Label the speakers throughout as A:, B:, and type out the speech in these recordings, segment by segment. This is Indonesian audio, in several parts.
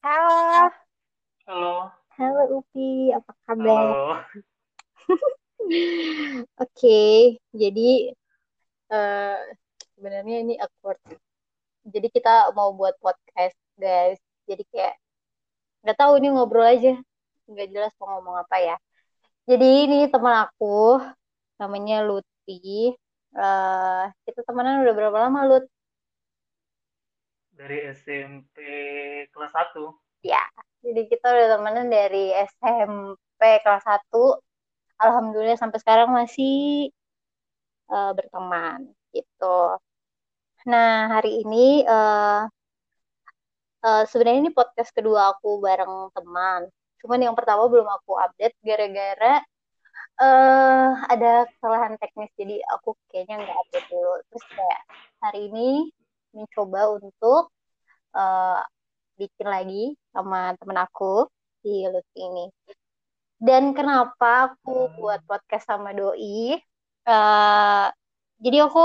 A: Halo,
B: Halo.
A: halo Upi, apa kabar?
B: Halo.
A: Oke, jadi eh, sebenarnya ini awkward. Jadi kita mau buat podcast, guys. Jadi kayak nggak tahu ini ngobrol aja, nggak jelas mau ngomong apa ya. Jadi ini teman aku, namanya Lutfi. Eh, kita temenan udah berapa lama, Lut?
B: Dari SMP kelas 1.
A: Ya, jadi kita udah temenan dari SMP kelas 1. Alhamdulillah sampai sekarang masih eh, berteman gitu. Nah, hari ini eh, eh, sebenarnya ini podcast kedua aku bareng teman. Cuman yang pertama belum aku update gara-gara eh ada kesalahan teknis jadi aku kayaknya nggak update dulu. Terus kayak hari ini mencoba untuk eh, bikin lagi sama temen aku di Lutfi ini. Dan kenapa aku buat podcast sama Doi? eh jadi aku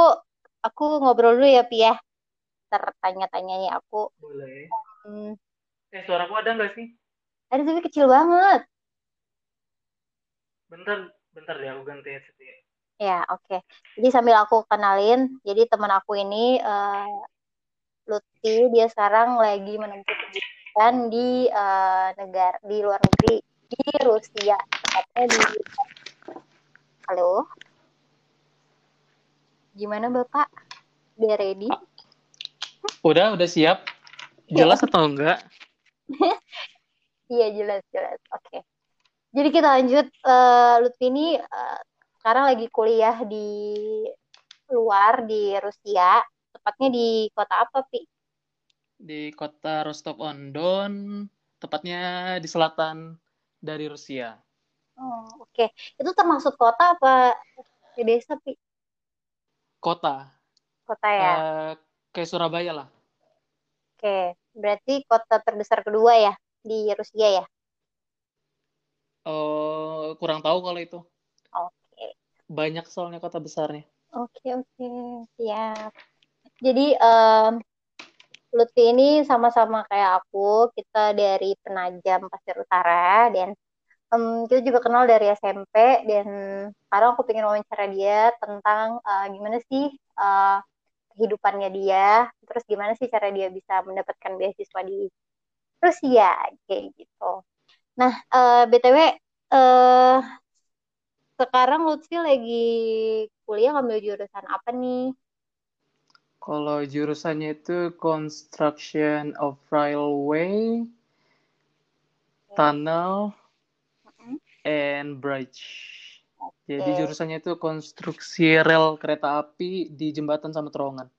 A: aku ngobrol dulu ya Pi ya. Tertanya-tanyanya aku.
B: Boleh.
A: Hmm,
B: Eh, suaraku ada nggak sih?
A: ada tapi kecil banget.
B: Bentar, bentar deh aku ganti headset ya.
A: Ya, oke. Jadi sambil aku kenalin, jadi teman aku ini eh, Lutfi, dia sekarang lagi menempuh pendidikan di eh, negara di luar negeri di Rusia, tepatnya di Halo. Gimana Bapak? Udah ready?
B: Udah, udah siap. Jelas atau enggak?
A: Iya, jelas, jelas. Oke. Jadi kita lanjut eh, Lutfi ini eh, sekarang lagi kuliah di luar di Rusia, tepatnya di kota apa, Pi?
B: Di kota Rostov-on-Don, tepatnya di selatan dari Rusia.
A: Oh, oke. Itu termasuk kota apa di desa, Pi?
B: Kota,
A: Kota ya.
B: eh, kayak Surabaya lah.
A: Oke. Berarti kota terbesar kedua ya di Rusia ya?
B: Eh, kurang tahu kalau itu.
A: Oke.
B: Banyak soalnya kota besarnya.
A: Oke, oke. Siap. Jadi, em, Lutfi ini sama-sama kayak aku. Kita dari Penajam Pasir Utara dan em, kita juga kenal dari SMP dan sekarang aku pengen wawancara dia tentang eh, gimana sih eh, kehidupannya dia, terus gimana sih cara dia bisa mendapatkan beasiswa di Rusia kayak gitu. Nah, eh, BTW eh sekarang Lutfi lagi kuliah ngambil jurusan apa nih?
B: Kalau jurusannya itu Construction of Railway, Tunnel, and Bridge. Jadi
A: Oke.
B: jurusannya itu konstruksi rel kereta api di jembatan sama terowongan.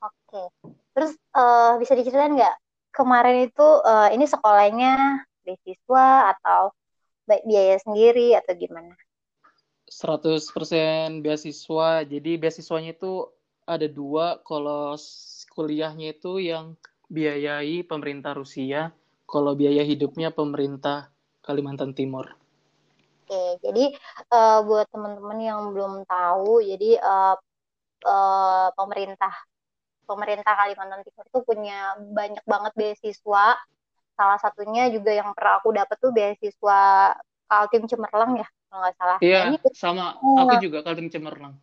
A: Oke. Terus eh, bisa diceritain nggak kemarin itu eh, ini sekolahnya beasiswa atau baik biaya sendiri atau gimana?
B: 100% beasiswa. Jadi beasiswanya itu ada dua. Kalau kuliahnya itu yang biayai pemerintah Rusia. Kalau biaya hidupnya pemerintah Kalimantan Timur.
A: Oke, jadi eh, buat teman-teman yang belum tahu, jadi eh, eh, pemerintah pemerintah Kalimantan Timur tuh punya banyak banget beasiswa. Salah satunya juga yang pernah aku dapat tuh beasiswa Kaltim Cemerlang ya, kalau nggak salah. Nah,
B: Iya,
A: ini
B: sama
A: eh,
B: aku juga Kaltim Cemerlang.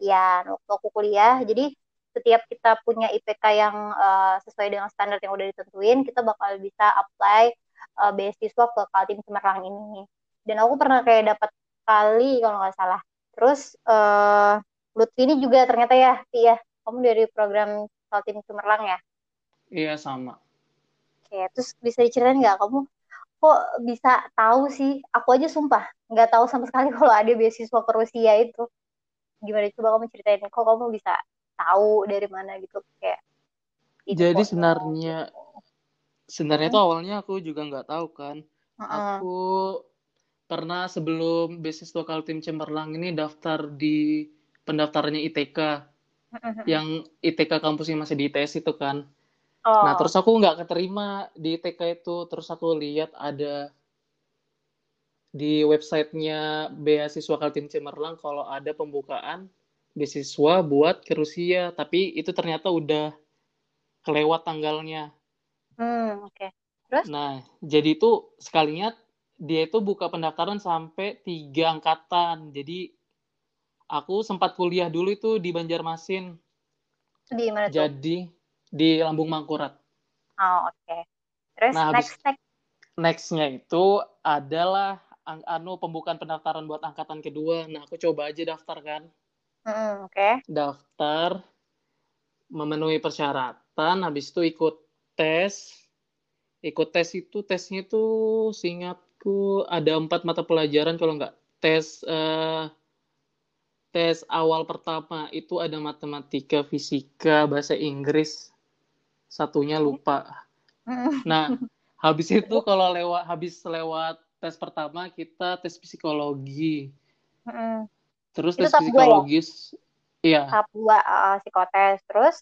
A: Ya waktu aku kuliah, jadi setiap kita punya IPK yang eh, sesuai dengan standar yang udah ditentuin, kita bakal bisa apply eh, beasiswa ke Kaltim Cemerlang ini. Dan aku pernah kayak dapat kali kalau nggak salah. Terus eh Lutfi ini juga ternyata ya, Pi ya, kamu dari program Kaltim Cemerlang ya.
B: Iya, sama.
A: Oke, terus bisa diceritain nggak kamu kok bisa tahu sih? Aku aja sumpah nggak tahu sama sekali kalau ada beasiswa ke Rusia itu. Gimana coba kamu ceritain kok kamu bisa tahu dari mana gitu kayak
B: Jadi sebenarnya sebenarnya
A: Mm-mm,
B: tuh awalnya aku juga nggak tahu kan.
A: mm-mm,
B: Aku pernah sebelum beasiswa Kaltim Cemerlang ini daftar di pendaftarannya ITK yang ITK kampusnya masih di ITS itu kan. Nah,
A: Oh,
B: terus aku nggak keterima di ITK itu. Terus aku lihat ada di websitenya beasiswa Kaltim Cemerlang kalau ada pembukaan beasiswa buat ke Rusia. Tapi itu ternyata udah kelewat tanggalnya.
A: hmm, oke. Terus?
B: Nah, jadi itu sekalinya dia itu buka pendaftaran sampai tiga angkatan. Jadi aku sempat kuliah dulu itu di Banjarmasin.
A: Di mana tuh?
B: Jadi di Lambung Mangkurat.
A: Oh, oke. Terus
B: Nah, habis-
A: next next.
B: Nextnya itu adalah ang- anu pembukaan pendaftaran buat angkatan kedua. Nah, aku coba aja daftar kan.
A: Mm, oke.
B: Daftar, memenuhi persyaratan, habis itu ikut tes. Ikut tes itu, tesnya itu seingatku ada empat mata pelajaran kalau nggak tes eh, tes awal pertama itu ada matematika, fisika, bahasa Inggris. Satunya lupa. Nah, habis itu kalau lewat habis lewat tes pertama kita tes psikologi.
A: mm.
B: Terus
A: Itu
B: tes
A: ya?
B: psikologis iya.
A: Tahap dua uh, psikotes. Terus?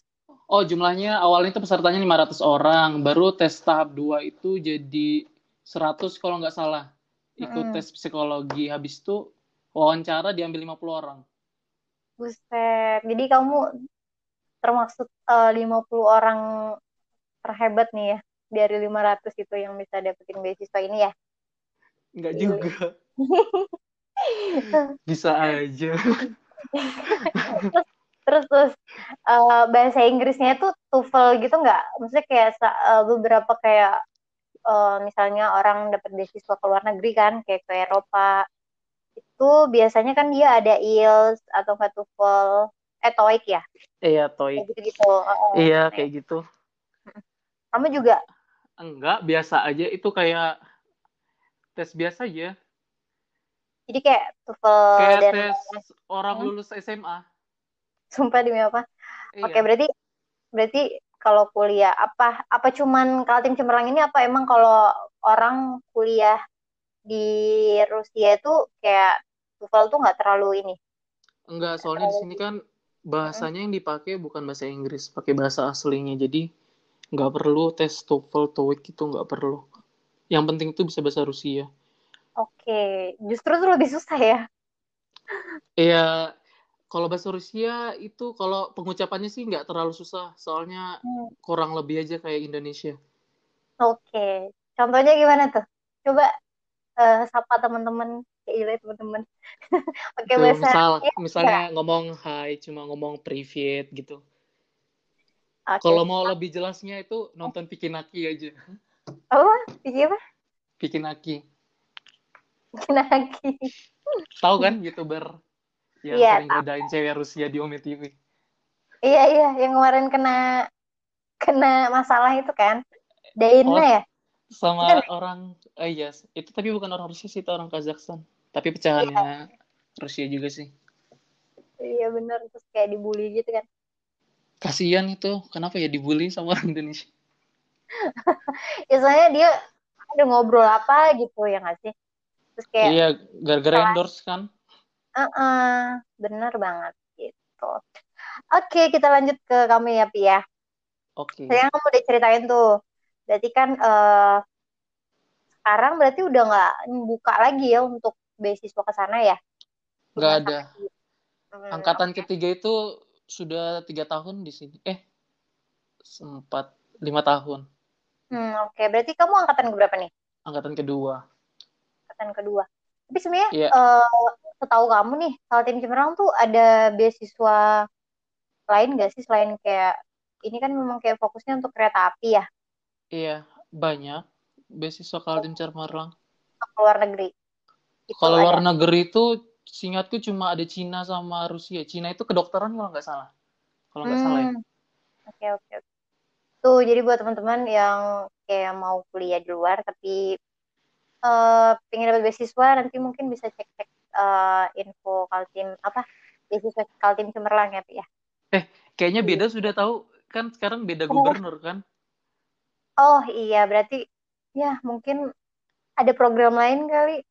B: Oh, jumlahnya awalnya itu pesertanya 500 orang, baru tes tahap 2 itu jadi 100 kalau nggak salah. Ikut
A: Mm-mm.
B: tes psikologi. Habis itu wawancara diambil 50 orang.
A: Buset. Jadi kamu termasuk eh, 50 orang terhebat nih ya dari 500 itu yang bisa dapetin beasiswa ini ya.
B: Nggak
A: Iya.
B: juga. Bisa aja.
A: Terus terus eh, bahasa Inggrisnya itu TOEFL gitu nggak? Maksudnya kayak eh, beberapa kayak eh, misalnya orang dapat beasiswa ke luar negeri kan, kayak ke Eropa. Itu biasanya kan dia ada IELTS atau nggak TOEFL, eh TOEIC ya,
B: Iya,
A: kayak
B: Toy.
A: gitu-gitu. Heeh.
B: Iya, kayak gitu.
A: Kamu juga
B: Enggak, biasa aja. Itu kayak tes biasa aja.
A: jadi kayak TOEFL
B: Kayak
A: dan
B: tes orang
A: Hmm.
B: lulus SMA.
A: sumpah demi apa?
B: Iya.
A: Oke, berarti berarti kalau kuliah apa apa cuman Kaltim Cemerlang ini apa emang kalau orang kuliah di Rusia itu kayak TOEFL tuh nggak terlalu ini.
B: Enggak, soalnya di sini kan bahasanya yang dipakai bukan bahasa Inggris, pakai bahasa aslinya. Jadi nggak perlu tes TOEFL, TOEIC itu nggak perlu. Yang penting itu bisa bahasa Rusia.
A: Oke, justru tuh lebih susah ya.
B: Iya, kalau bahasa Rusia itu kalau pengucapannya sih nggak terlalu susah, soalnya
A: Hmm.
B: kurang lebih aja kayak Indonesia.
A: Oke, contohnya gimana tuh? Coba eh, sapa teman-teman, kayak gila ya, teman-teman. Pakai
B: Tuh,
A: bahasa
B: misal,
A: ya,
B: misalnya ngomong hai, cuma ngomong privet gitu.
A: Oke.
B: Kalau mau lebih jelasnya itu nonton Pikinaki aja.
A: apa? Bikin apa?
B: Pikinaki.
A: Bikin lagi.
B: Tahu kan YouTuber yang
A: Iya,
B: sering godain cewek Rusia di Ome TV?
A: Iya iya, yang kemarin kena kena masalah itu kan, Daina
B: Oh.
A: ya?
B: sama
A: Bukan.
B: orang eh iya itu tapi bukan orang Rusia sih itu orang Kazakhstan tapi pecahannya Rusia juga sih
A: Iya bener, terus kayak dibully gitu kan.
B: kasihan itu kenapa ya dibully sama orang Indonesia
A: Ya soalnya dia ada ngobrol apa gitu ya nggak sih? Terus kayak,
B: iya gara-gara endorse kan
A: "Eh, bener banget gitu. Oke, kita lanjut ke kamu ya, Pi ya.
B: oke
A: Tadi kan kamu udah ceritain tuh. Berarti kan eh, sekarang berarti udah nggak buka lagi ya untuk beasiswa ke sana ya?
B: nggak ada.
A: Hmm,
B: angkatan ketiga itu sudah tiga tahun di sini eh sempat lima tahun
A: Hmm, oke. Berarti kamu angkatan berapa nih?
B: angkatan kedua
A: Angkatan kedua. Tapi sebenarnya
B: Iya.
A: eh, setahu kamu nih, Kaltim Cemerlang tuh ada beasiswa lain gak sih selain kayak ini kan memang kayak fokusnya untuk kereta api ya,
B: iya banyak beasiswa Kaltim Cemerlang
A: ke luar negeri. Itu
B: kalau luar negeri itu seingatku cuma ada Cina sama Rusia Cina itu kedokteran kalau nggak salah kalau nggak salah ya
A: Hmm, Oke, oke, oke. Tuh, jadi buat teman-teman yang kayak mau kuliah di luar tapi eh pengen dapat beasiswa, nanti mungkin bisa cek-cek eh, info Kaltim apa beasiswa Kaltim Cemerlang ya, Pi ya.
B: kayaknya beda sudah tahu kan sekarang beda gubernur kan
A: Oh iya, berarti ya mungkin ada program lain kali.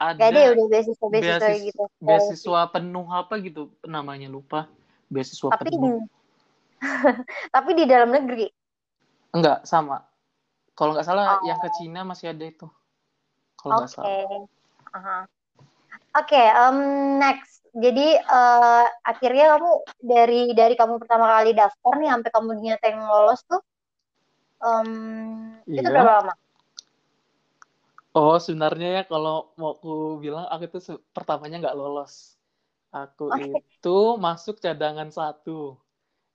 B: ada
A: Gak ada ya udah beasiswa-beasiswa
B: beasis-
A: gitu.
B: beasiswa penuh apa gitu namanya lupa beasiswa
A: Tapi di,
B: penuh
A: tapi di dalam negeri.
B: Enggak sama kalau nggak salah
A: Oh.
B: yang ke Cina masih ada itu kalau nggak
A: Oke.
B: salah
A: Aha. Oke, em, next. Jadi eh, akhirnya kamu dari dari kamu pertama kali daftar nih sampai kamu nyata yang lolos tuh itu
B: Iya.
A: berapa lama?
B: Oh, sebenarnya ya kalau mau aku bilang aku itu se- pertamanya nggak lolos. Aku
A: Oke,
B: itu masuk cadangan satu.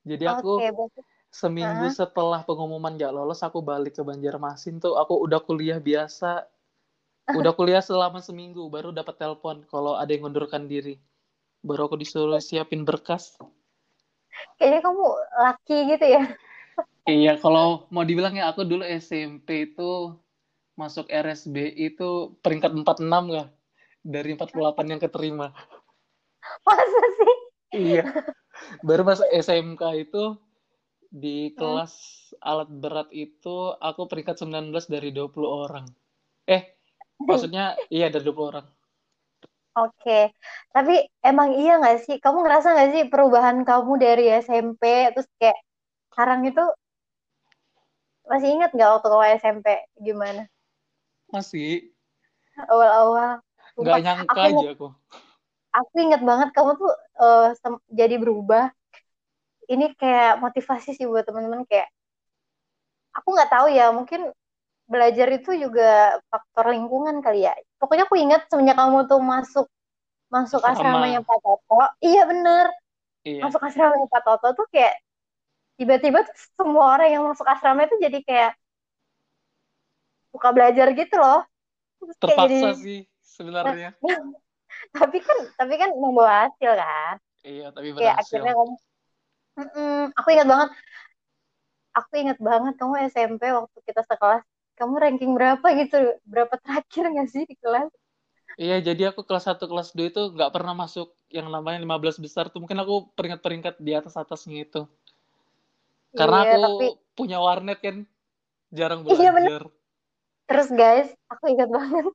B: Jadi aku
A: oke, berarti.
B: Seminggu
A: Hah?
B: setelah pengumuman nggak lolos, aku balik ke Banjarmasin tuh. Aku udah kuliah biasa. Udah kuliah selama seminggu, baru dapat telepon kalau ada yang ngundurkan diri. Baru aku disuruh siapin berkas.
A: Kayaknya kamu laki gitu ya.
B: Iya, kalau mau dibilang ya aku dulu SMP itu masuk RSB itu peringkat 46 lah dari 48 yang keterima.
A: Masa sih?
B: Iya. Baru masuk SMK itu di
A: Hmm.
B: kelas alat berat itu aku peringkat 19 dari 20 orang. Eh, maksudnya iya dari 20 orang.
A: Oke, tapi emang iya nggak sih? Kamu ngerasa nggak sih perubahan kamu dari SMP terus kayak sekarang itu masih ingat nggak waktu kamu SMP gimana
B: Masih
A: awal-awal?
B: nggak
A: Sumpah,
B: nyangka
A: aku
B: aja aku.
A: aku ingat banget kamu tuh sem- jadi berubah. Ini kayak motivasi sih buat teman-teman kayak aku nggak tahu ya mungkin belajar itu juga faktor lingkungan kali ya. Pokoknya aku ingat semenjak kamu tuh masuk masuk
B: Asrama.
A: asramanya Pak Toto. Iya bener,
B: Iya.
A: masuk asramanya Pak Toto tuh kayak tiba-tiba tuh semua orang yang masuk asrama itu jadi kayak suka belajar gitu loh. Terus kayak
B: Terpaksa
A: jadi
B: sih sebenarnya.
A: tapi kan tapi kan membawa hasil kan.
B: Iya, tapi
A: Kayak
B: berhasil.
A: akhirnya kamu Mm-mm, aku ingat banget. Aku ingat banget kamu SMP waktu kita sekelas. Kamu ranking berapa gitu? Berapa terakhir nggak sih di kelas?
B: Iya, jadi aku kelas 1, kelas 2 itu nggak pernah masuk yang namanya 15 besar tuh. Mungkin aku peringkat-peringkat di atas-atasnya itu. Karena
A: Iya,
B: aku
A: tapi
B: punya warnet kan, jarang
A: Iya, bener.
B: belajar.
A: terus guys, aku ingat banget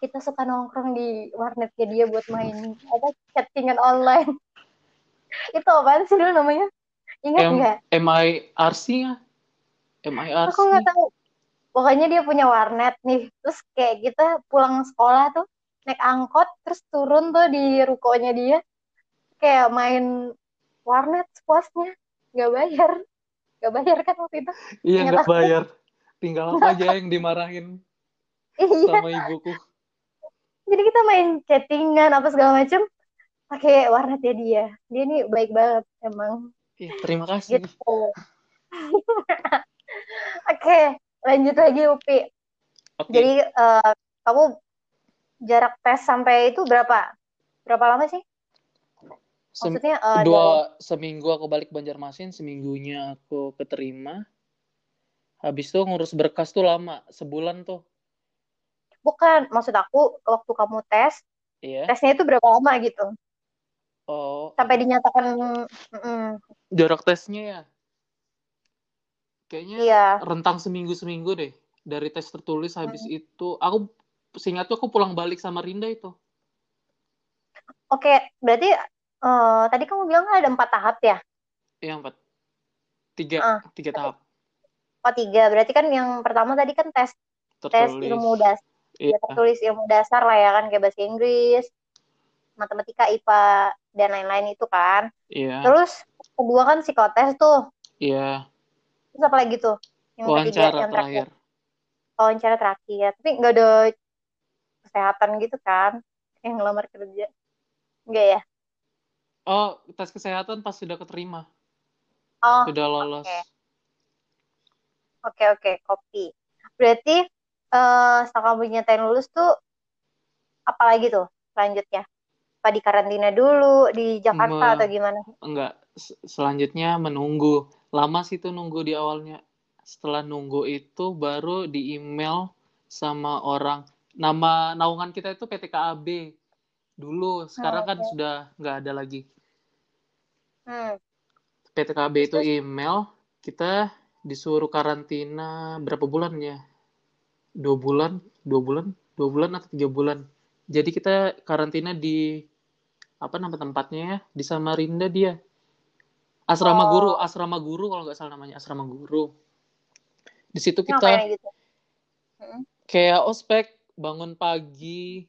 A: kita suka nongkrong di warnetnya dia buat main apa chattingan online. Itu apaan sih dulu namanya? Ingat
B: M
A: nggak?
B: MIRC ya? MIRC.
A: Aku nggak tahu. Pokoknya dia punya warnet nih. Terus kayak kita pulang sekolah tuh naik angkot, terus turun tuh di rukonya dia, kayak main warnet sepuasnya, nggak bayar, nggak bayar kan waktu itu?
B: Iya, nggak bayar. Tinggal aku aja yang dimarahin
A: Iya.
B: sama ibuku.
A: Jadi kita main chattingan apa segala macem pakai warnetnya dia. Dia nih baik banget emang.
B: Ih, terima kasih.
A: Gitu. Oke, lanjut lagi Upi.
B: Oke,
A: Jadi eh, kamu jarak tes sampai itu berapa? Berapa lama sih? Maksudnya dalam
B: dua seminggu aku balik Banjarmasin, seminggunya aku keterima. Habis itu ngurus berkas tuh lama, sebulan tuh.
A: bukan maksud aku waktu kamu tes,
B: Iya.
A: tesnya itu berapa lama gitu?
B: Oh,
A: Sampai dinyatakan mm,
B: jarak tesnya ya. Kayaknya
A: iya.
B: rentang seminggu-seminggu deh. Dari tes tertulis habis
A: Mm.
B: itu, aku seingat tuh aku pulang balik sama Rinda itu.
A: Oke, berarti eh, tadi kamu bilang ada empat tahap ya?
B: Iya, empat. Tiga,
A: Ah,
B: tiga tahap.
A: oh tiga. Berarti kan yang pertama tadi kan tes tes
B: Tertulis.
A: ilmu dasar, ya
B: Iya,
A: tertulis ilmu dasar lah ya kan kayak bahasa Inggris, matematika, IPA dan lain-lain itu kan.
B: iya,
A: Terus kedua kan psikotes tuh.
B: iya.
A: Terus apa lagi tuh? Yang ketiga,
B: Wawancara
A: yang terakhir.
B: terakhir.
A: Wawancara terakhir. Tapi nggak ada kesehatan gitu kan? Yang ngelamar kerja. Enggak ya?
B: Oh, tes kesehatan pas sudah keterima.
A: Oh,
B: Sudah lolos.
A: oke. Oke, oke, kopi. Berarti eh setelah kamu nyatain lulus tuh apa lagi tuh selanjutnya? Apa di karantina dulu di Jakarta
B: Me-
A: atau gimana?
B: enggak, selanjutnya menunggu. Lama sih tuh nunggu di awalnya. Setelah nunggu itu baru di email sama orang. Nama naungan kita itu PTKAB dulu. Sekarang kan
A: oke.
B: sudah nggak ada lagi.
A: Hmm.
B: PTKB
A: Terus,
B: itu email, kita disuruh karantina berapa bulan ya? Dua bulan, dua bulan, dua bulan atau tiga bulan. Jadi kita karantina di apa nama tempatnya ya? Di Samarinda dia. Asrama Guru,
A: Oh,
B: Asrama Guru kalau nggak salah namanya, Asrama Guru. Di situ kita
A: gitu? Hmm.
B: kayak ospek, bangun pagi,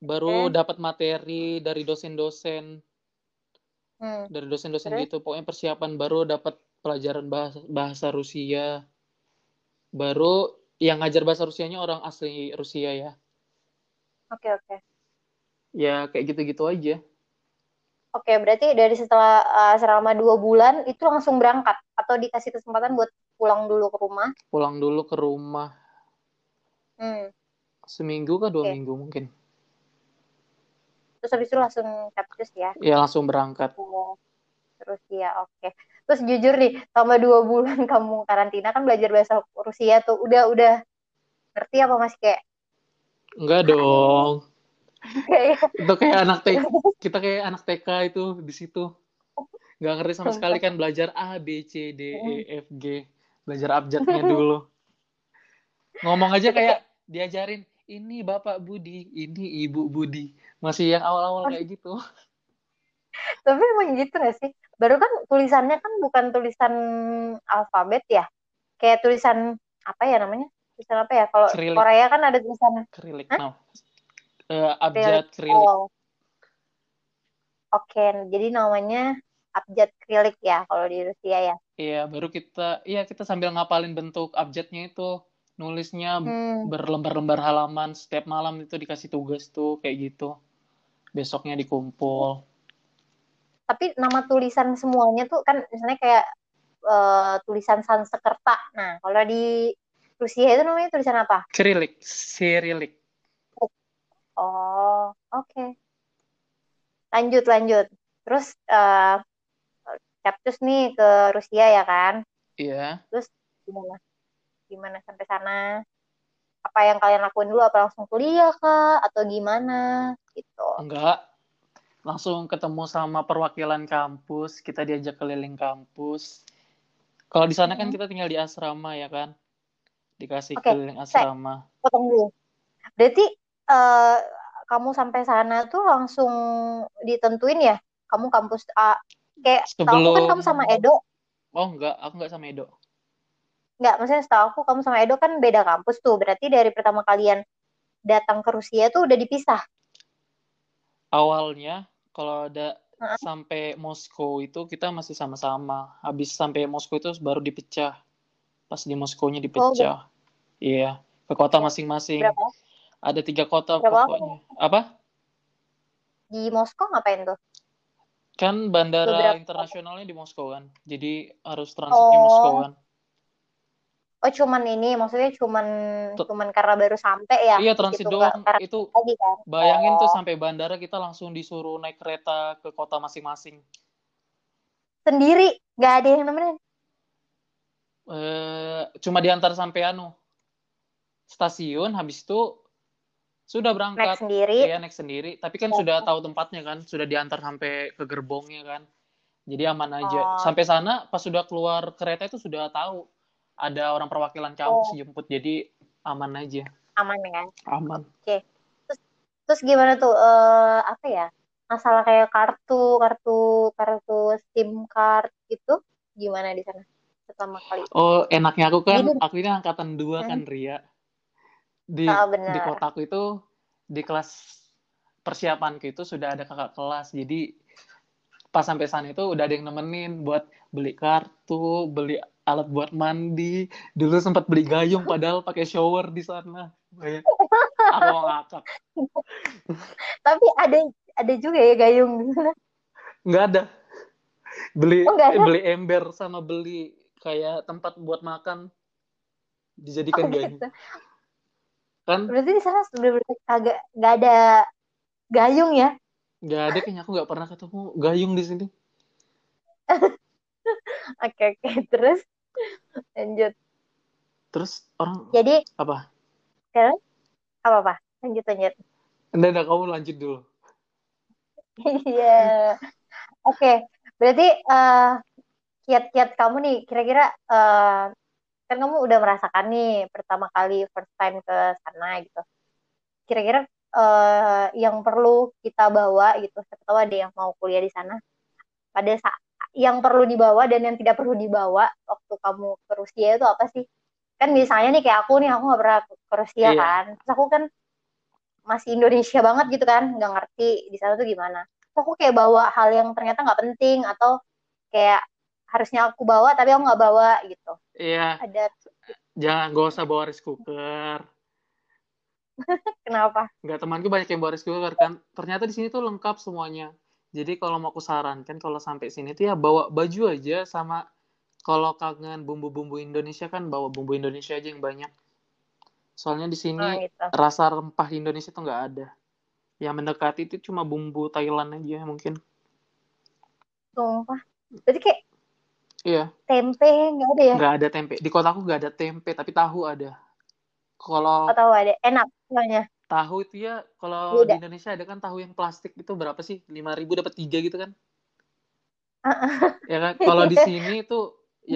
B: baru
A: Oke.
B: dapat materi dari dosen-dosen,
A: Hmm.
B: dari dosen-dosen
A: Terus?
B: gitu. Pokoknya persiapan baru dapat pelajaran bahasa, bahasa Rusia. Baru yang ngajar bahasa Rusianya orang asli Rusia ya.
A: Oke, oke.
B: Ya kayak gitu-gitu aja.
A: Oke, berarti dari setelah uh, selama dua bulan itu langsung berangkat atau dikasih kesempatan buat pulang dulu ke rumah?
B: Pulang dulu ke rumah.
A: Hmm.
B: Seminggu kah dua
A: Oke.
B: minggu mungkin.
A: Terus habis itu langsung capcus ya?
B: Ya langsung berangkat.
A: Oh, Terus ya, oke. Terus jujur nih, selama dua bulan kamu karantina kan belajar bahasa Rusia tuh, udah udah ngerti apa masih kayak
B: Enggak dong. Itu kayak anak TK, kita kayak anak TK itu di situ. Nggak ngerti sama sekali kan belajar A, B, C, D, E, F, G. Belajar abjadnya dulu. Ngomong aja kayak diajarin, ini Bapak Budi, ini Ibu Budi. Masih yang awal-awal kayak gitu.
A: tapi emang gitu gak sih? Baru kan tulisannya kan bukan tulisan alfabet ya, kayak tulisan apa ya namanya? Tulisan apa ya? Kalau. Korea kan ada tulisan
B: Kerilik,
A: Hah?
B: Eh, abjad kerilik.
A: Oh. Oke, jadi namanya abjad krilik ya kalau di Rusia ya.
B: Iya, baru kita, iya kita sambil ngapalin bentuk abjadnya itu. Nulisnya
A: Hmm.
B: berlembar-lembar halaman. Setiap malam itu dikasih tugas tuh, kayak gitu. Besoknya dikumpul.
A: Tapi nama tulisan semuanya tuh kan misalnya kayak eh, tulisan Sanskerta. Nah, kalau di Rusia itu namanya tulisan apa?
B: Kerilik, Sirilik.
A: Oh, oke. Lanjut, lanjut. Terus eh capcus nih ke Rusia ya kan?
B: Iya.
A: Terus gimana? Gimana sampai sana? Apa yang kalian lakuin dulu? Apa langsung kuliah kah? Atau gimana? Gitu.
B: Enggak. Langsung ketemu sama perwakilan kampus. Kita diajak keliling kampus. Kalau di sana kan
A: Hmm.
B: kita tinggal di asrama ya kan? Dikasih
A: Oke,
B: keliling asrama.
A: Potong dulu. Berarti eh, kamu sampai sana tuh langsung ditentuin ya? Kamu kampus A. Kayak tahu aku kan
B: Sebelum-
A: kamu sama Edo.
B: Oh enggak, aku enggak sama Edo.
A: Nggak, maksudnya setahu aku kamu sama Edo kan beda kampus tuh. Berarti dari pertama kalian datang ke Rusia tuh udah dipisah.
B: Awalnya kalau ada sampai Moskow itu kita masih sama-sama. Habis sampai Moskow itu baru dipecah. Pas di Moskow-nya dipecah. Iya, ke kota masing-masing. Ada tiga kota
A: Berapa
B: pokoknya. Apa?
A: Di Moskow ngapain tuh?
B: Kan bandara
A: Beberapa.
B: internasionalnya di Moskow kan. Jadi harus transitnya
A: Oh.
B: Moskow kan.
A: Oh, cuman ini, maksudnya cuman
B: Tuh.
A: cuman karena baru sampai ya?
B: Iya, transit
A: gitu,
B: doang.
A: karena
B: Itu
A: lagi kan?
B: bayangin tuh
A: Oh.
B: sampai bandara kita langsung disuruh naik kereta ke kota masing-masing.
A: Sendiri, nggak ada yang nemenin.
B: Eh, cuma diantar sampai anu stasiun habis itu sudah
A: Naik
B: berangkat
A: sendiri.
B: Iya naik sendiri, tapi kan
A: Oh.
B: sudah tahu tempatnya kan, sudah diantar sampai ke gerbongnya kan. Jadi aman aja.
A: Oh.
B: Sampai sana pas sudah keluar kereta itu sudah tahu ada orang perwakilan kampus
A: Oh.
B: jemput, jadi aman aja.
A: Aman ya kan?
B: Aman.
A: Terus gimana tuh, eh apa ya, masalah kayak kartu, kartu, kartu SIM card gitu, gimana di sana pertama kali?
B: Oh, enaknya aku kan,
A: Gini.
B: aku ini angkatan dua kan, Ria. Di
A: benar.
B: di kotaku itu di kelas persiapanku itu sudah ada kakak kelas. Jadi pas sampai sana itu udah ada yang nemenin buat beli kartu, beli alat buat mandi. Dulu sempat beli gayung padahal pakai shower di sana. Aku ngakak.
A: Tapi ada ada juga ya gayung di sana.
B: Nggak ada. Beli
A: Oh, ada?
B: beli ember sama beli kayak tempat buat makan dijadikan
A: Oh,
B: gayung.
A: gitu.
B: Kan
A: Berarti di sana bener-bener kagak nggak ada gayung ya?
B: nggak ada kayaknya aku nggak pernah ketemu gayung di sini.
A: Oke oke terus lanjut.
B: Terus orang
A: Jadi
B: apa?
A: apa apa? Lanjut lanjut.
B: Enggak, enggak, kamu lanjut dulu.
A: Iya. Oke, berarti eh, kiat-kiat kamu nih, kira-kira eh, kan kamu udah merasakan nih pertama kali first time ke sana gitu. Kira-kira eh, yang perlu kita bawa gitu, siapa tahu ada yang mau kuliah di sana. Pada saat yang perlu dibawa dan yang tidak perlu dibawa waktu kamu ke Rusia itu apa sih? Kan misalnya nih kayak aku nih, aku nggak pernah ke Rusia
B: Iya.
A: kan. Terus aku kan masih Indonesia banget gitu kan, nggak ngerti di sana tuh gimana. Terus aku kayak bawa hal yang ternyata nggak penting atau kayak harusnya aku bawa tapi aku nggak bawa gitu.
B: Iya,
A: Ada
B: Jangan gak usah bawa rice cooker.
A: Kenapa?
B: Nggak temanku banyak yang bawa rice cooker kan. Ternyata di sini tuh lengkap semuanya. Jadi kalau mau aku sarankan kalau sampai sini tuh ya bawa baju aja sama kalau kangen bumbu-bumbu Indonesia kan bawa bumbu Indonesia aja yang banyak. Soalnya di sini
A: Oh, gitu.
B: rasa rempah Indonesia tuh nggak ada. Yang mendekati itu cuma bumbu Thailand aja mungkin.
A: Sumpah. Berarti kayak
B: Iya,
A: tempe nggak ada ya?
B: nggak ada tempe. Di kotaku nggak ada tempe, tapi tahu ada. Kalau
A: Oh, tahu ada. Enak soalnya.
B: tahu itu ya, kalau
A: Beda.
B: di Indonesia ada kan tahu yang plastik itu berapa sih? 5.000 dapat tiga gitu kan? Ya kan? Kalau di sini itu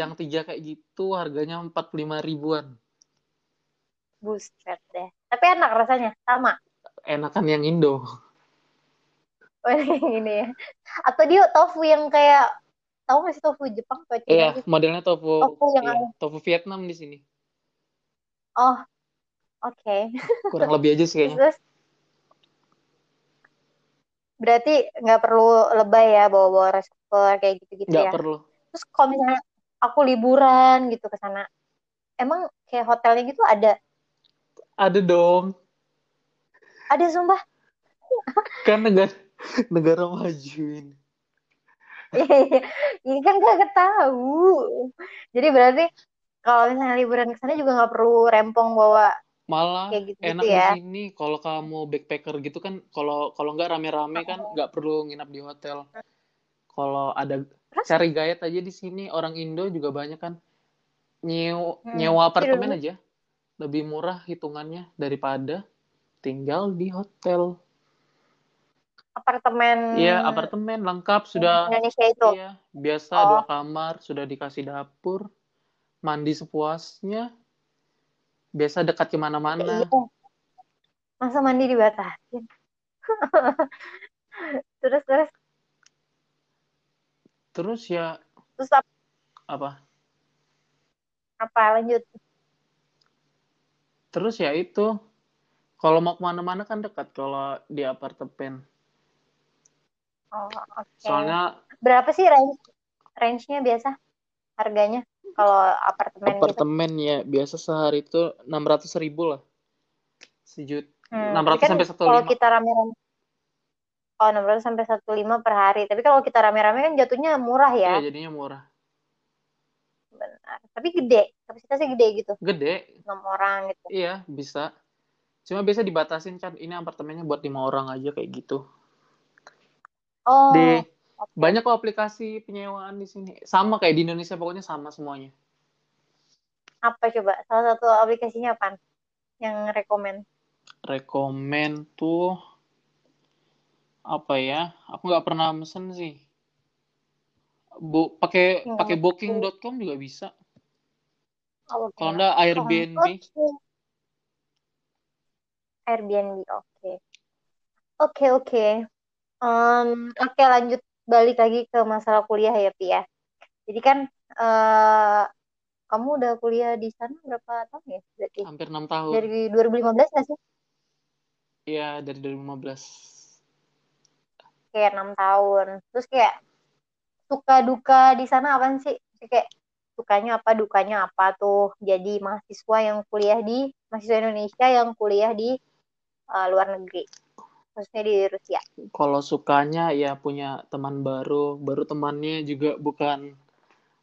B: yang tiga kayak gitu harganya 45 ribuan.
A: Buset deh. Tapi enak rasanya. Sama.
B: Enakan yang Indo.
A: Oh, ini ya. Atau dia tofu yang kayak tahu nggak sih tofu Jepang atau Cina
B: Iya,
A: gitu?
B: modelnya tofu.
A: Tofu yang
B: iya,
A: ada.
B: tofu Vietnam di sini.
A: Oh, oke.
B: Kurang lebih aja sih kayaknya.
A: Terus berarti nggak perlu lebay ya bawa-bawa rice cooker kayak gitu-gitu
B: Nggak
A: ya.
B: perlu.
A: Terus kalau misalnya aku liburan gitu ke sana, emang kayak hotelnya gitu ada
B: Ada dong.
A: ada sumpah.
B: Kan negara negara maju ini.
A: Ini kan gak tahu. Jadi berarti kalau misalnya liburan ke sana juga nggak perlu rempong bawa
B: Malah
A: kayak gitu,
B: enak
A: ya.
B: di sini kalau kamu backpacker gitu kan kalau kalau nggak rame-rame kan nggak perlu nginap di hotel. Kalau ada
A: Terus?
B: cari gayet aja di sini orang Indo juga banyak kan nyew,
A: Hmm,
B: nyewa
A: iya
B: apartemen aja lebih murah hitungannya daripada tinggal di hotel.
A: Apartemen
B: Iya apartemen lengkap sudah
A: Indonesia itu.
B: iya biasa
A: Oh.
B: dua kamar sudah dikasih dapur mandi sepuasnya biasa dekat ke mana-mana.
A: Iya. Masa mandi dibatasin? terus terus
B: Terus ya
A: terus apa,
B: apa?
A: apa lanjut?
B: Terus ya itu, kalau mau ke mana-mana kan dekat kalau di apartemen.
A: Oh, oke.
B: Soalnya
A: Berapa sih range range-nya biasa harganya kalau apartemen gitu?
B: apartemen ya biasa sehari itu 600 ribu lah. Sejut,
A: Hmm,
B: 600
A: tapi kan
B: sampai
A: kalau
B: 15.
A: kita rame-rame Oh, 600 sampai 15 per hari. Tapi kalau kita rame-rame kan jatuhnya murah ya.
B: Iya jadinya murah.
A: Benar. Tapi gede. Kapasitasnya gede gitu.
B: Gede,
A: 6 orang gitu.
B: iya bisa. Cuma biasa dibatasin kan, ini apartemennya buat lima orang aja kayak gitu.
A: Oh,
B: Di
A: oke.
B: banyak kok aplikasi penyewaan di sini. Sama kayak di Indonesia pokoknya sama semuanya.
A: Apa coba? Salah satu aplikasinya apa? Yang rekomend?
B: Rekomen tuh apa ya? Aku nggak pernah mesen sih. Bu, pakai
A: Hmm,
B: pakai booking.com juga bisa.
A: Oh,
B: Kalau
A: oke.
B: enggak
A: Oh,
B: Airbnb.
A: oke. Airbnb, oke. Oke, oke. Em, oke, lanjut balik lagi ke masalah kuliah ya, Pi ya. Jadi kan eh kamu udah kuliah di sana berapa tahun ya? Berarti
B: Hampir 6 tahun.
A: dari 2015 nggak sih?
B: Iya, dari 2015.
A: Kayak enam tahun. Terus kayak suka duka di sana apa sih? Kayak sukanya apa, dukanya apa tuh? Jadi mahasiswa yang kuliah di mahasiswa Indonesia yang kuliah di eh, luar negeri, khususnya di Rusia.
B: Kalau sukanya ya punya teman baru, baru temannya juga bukan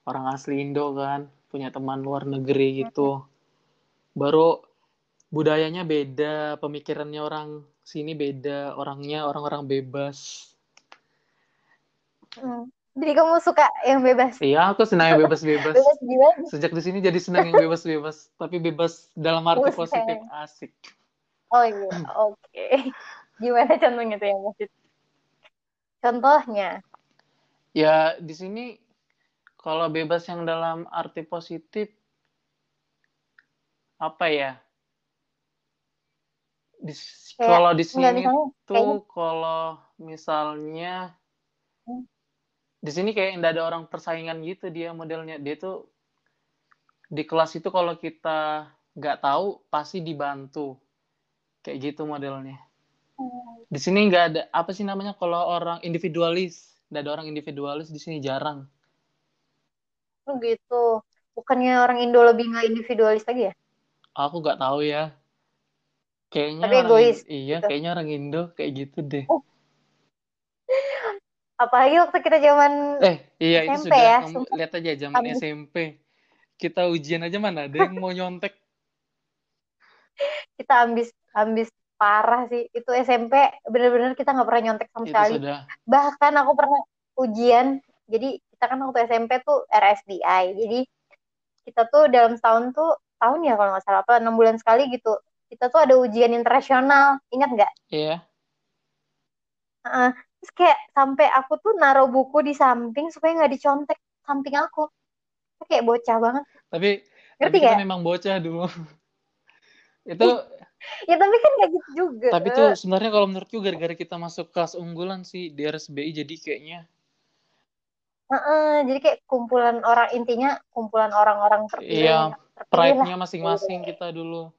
B: orang asli Indo kan, punya teman luar negeri gitu. Baru budayanya beda, pemikirannya orang sini beda, orangnya orang-orang bebas.
A: Hmm. Jadi kamu suka yang bebas?
B: Iya, aku senang yang bebas-bebas.
A: Bebas gimana?
B: Sejak di sini jadi senang yang bebas-bebas, tapi bebas dalam arti
A: Buset.
B: positif, asik.
A: Oh iya, oke. Gimana contohnya tuh yang positif? Contohnya,
B: Ya, di sini kalau bebas yang dalam arti positif apa ya? Di,
A: Kayak,
B: kalau di
A: enggak
B: sini
A: misalnya
B: tuh
A: kayaknya
B: kalau misalnya
A: Hmm.
B: di sini kayak nggak ada orang persaingan gitu dia modelnya. Dia tuh di kelas itu kalau kita nggak tahu pasti dibantu. Kayak gitu modelnya. Di sini nggak ada apa sih namanya kalau orang individualis. Nggak ada orang individualis di sini jarang.
A: oh gitu. Bukannya orang Indo lebih nggak individualis lagi ya?
B: Aku nggak tahu ya. Kayaknya
A: Tapi
B: orang
A: egois,
B: In- iya,
A: gitu.
B: kayaknya orang Indo kayak gitu deh.
A: Oh. Apalagi waktu kita zaman
B: Eh, iya itu
A: SMP
B: sudah
A: ya,
B: kamu
A: sumpah.
B: lihat aja zaman
A: Ambis.
B: SMP. Kita ujian aja mana ada yang mau nyontek.
A: kita ambis ambis parah sih. Itu SMP bener-bener kita nggak pernah nyontek sama sekali. Bahkan aku pernah ujian. Jadi kita kan waktu SMP tuh RSBI. Jadi kita tuh dalam setahun tuh tahun ya kalau nggak salah apa enam bulan sekali gitu. Kita tuh ada ujian internasional. Ingat nggak?
B: Iya.
A: Heeh. Terus kayak sampai aku tuh naruh buku di samping supaya nggak dicontek samping aku. Kayak bocah banget.
B: Tapi
A: Ngerti
B: tapi kita memang bocah dulu. itu
A: Ya tapi kan nggak gitu juga.
B: tapi tuh sebenarnya kalau menurutku gara-gara kita masuk kelas unggulan sih di RSBI jadi kayaknya
A: Heeh, jadi kayak kumpulan orang intinya kumpulan orang-orang terpilih.
B: iya pride-nya masing-masing kita dulu.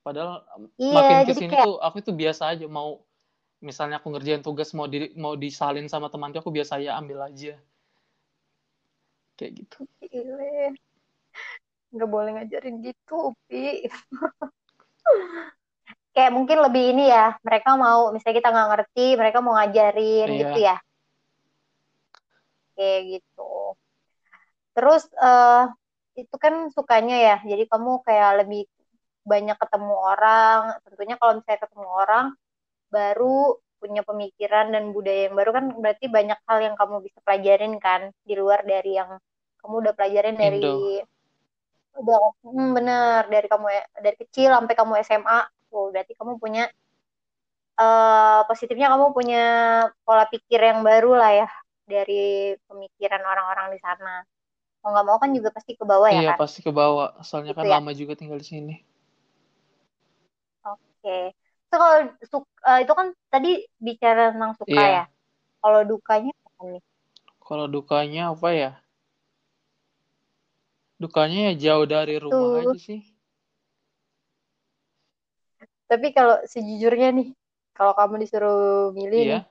B: Padahal
A: Iya,
B: makin
A: ke
B: sini
A: kayak
B: tuh aku itu biasa aja mau misalnya aku ngerjain tugas mau di mau disalin sama temanku aku biasa ya ambil aja kayak gitu
A: Gile. nggak boleh ngajarin gitu, Upi. Kayak mungkin lebih ini ya, mereka mau, misalnya kita nggak ngerti, mereka mau ngajarin
B: Iya.
A: gitu ya. Kayak gitu. Terus eh itu kan sukanya ya, jadi kamu kayak lebih banyak ketemu orang. Tentunya kalau misalnya ketemu orang, baru punya pemikiran dan budaya yang baru kan berarti banyak hal yang kamu bisa pelajarin kan, di luar dari yang kamu udah pelajarin dari
B: Indo.
A: Udah hmm, bener. Dari kamu dari kecil sampai kamu SMA tuh berarti kamu punya eh positifnya kamu punya pola pikir yang baru lah ya dari pemikiran orang-orang di sana. Mau nggak mau kan juga pasti ke bawah ya
B: iya
A: kan?
B: pasti ke bawah. Soalnya
A: Gitu
B: kan
A: ya?
B: lama juga tinggal di sini.
A: Oke. So kalau su- eh, itu kan tadi bicara tentang suka
B: Iya.
A: ya. Kalau dukanya apa nih?
B: Kalau dukanya apa ya dukanya ya jauh dari rumah
A: Tuh.
B: aja sih.
A: Tapi kalau sejujurnya nih kalau kamu disuruh milih
B: iya.
A: nih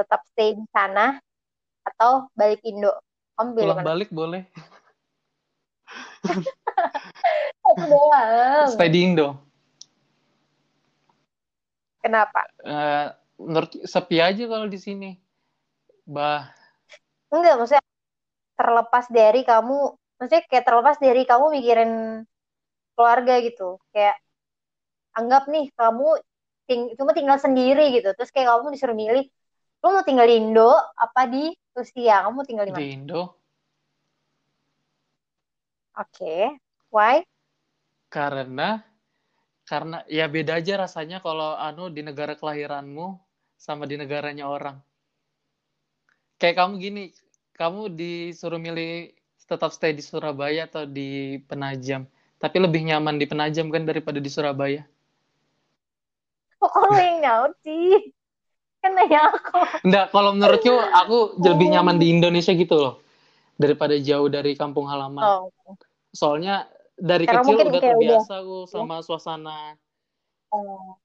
A: tetap stay di sana atau balik Indo? Kamu pilih
B: pulang
A: mana?
B: Balik boleh. Stay di Indo.
A: Kenapa?
B: Menurut sepi aja kalau di sini. Bah.
A: Enggak, maksudnya terlepas dari kamu, maksudnya kayak terlepas dari kamu mikirin keluarga gitu. Kayak anggap nih kamu ting- cuma tinggal sendiri gitu. Terus kayak kamu disuruh milih, lu mau tinggal di Indo apa di Rusia? Kamu mau tinggal di
B: di
A: mana?
B: Indo
A: Oke. Why?
B: karena karena ya beda aja rasanya kalau anu di negara kelahiranmu sama di negaranya orang kayak kamu gini kamu disuruh milih tetap stay di Surabaya atau di Penajam tapi lebih nyaman di Penajam kan daripada di Surabaya
A: Kok yang nyaut sih? Kan aku.
B: enggak kalau menurutku aku lebih nyaman di Indonesia gitu loh daripada jauh dari kampung halaman
A: Oh.
B: soalnya dari
A: Karena
B: kecil udah terbiasa aku sama suasana
A: oh.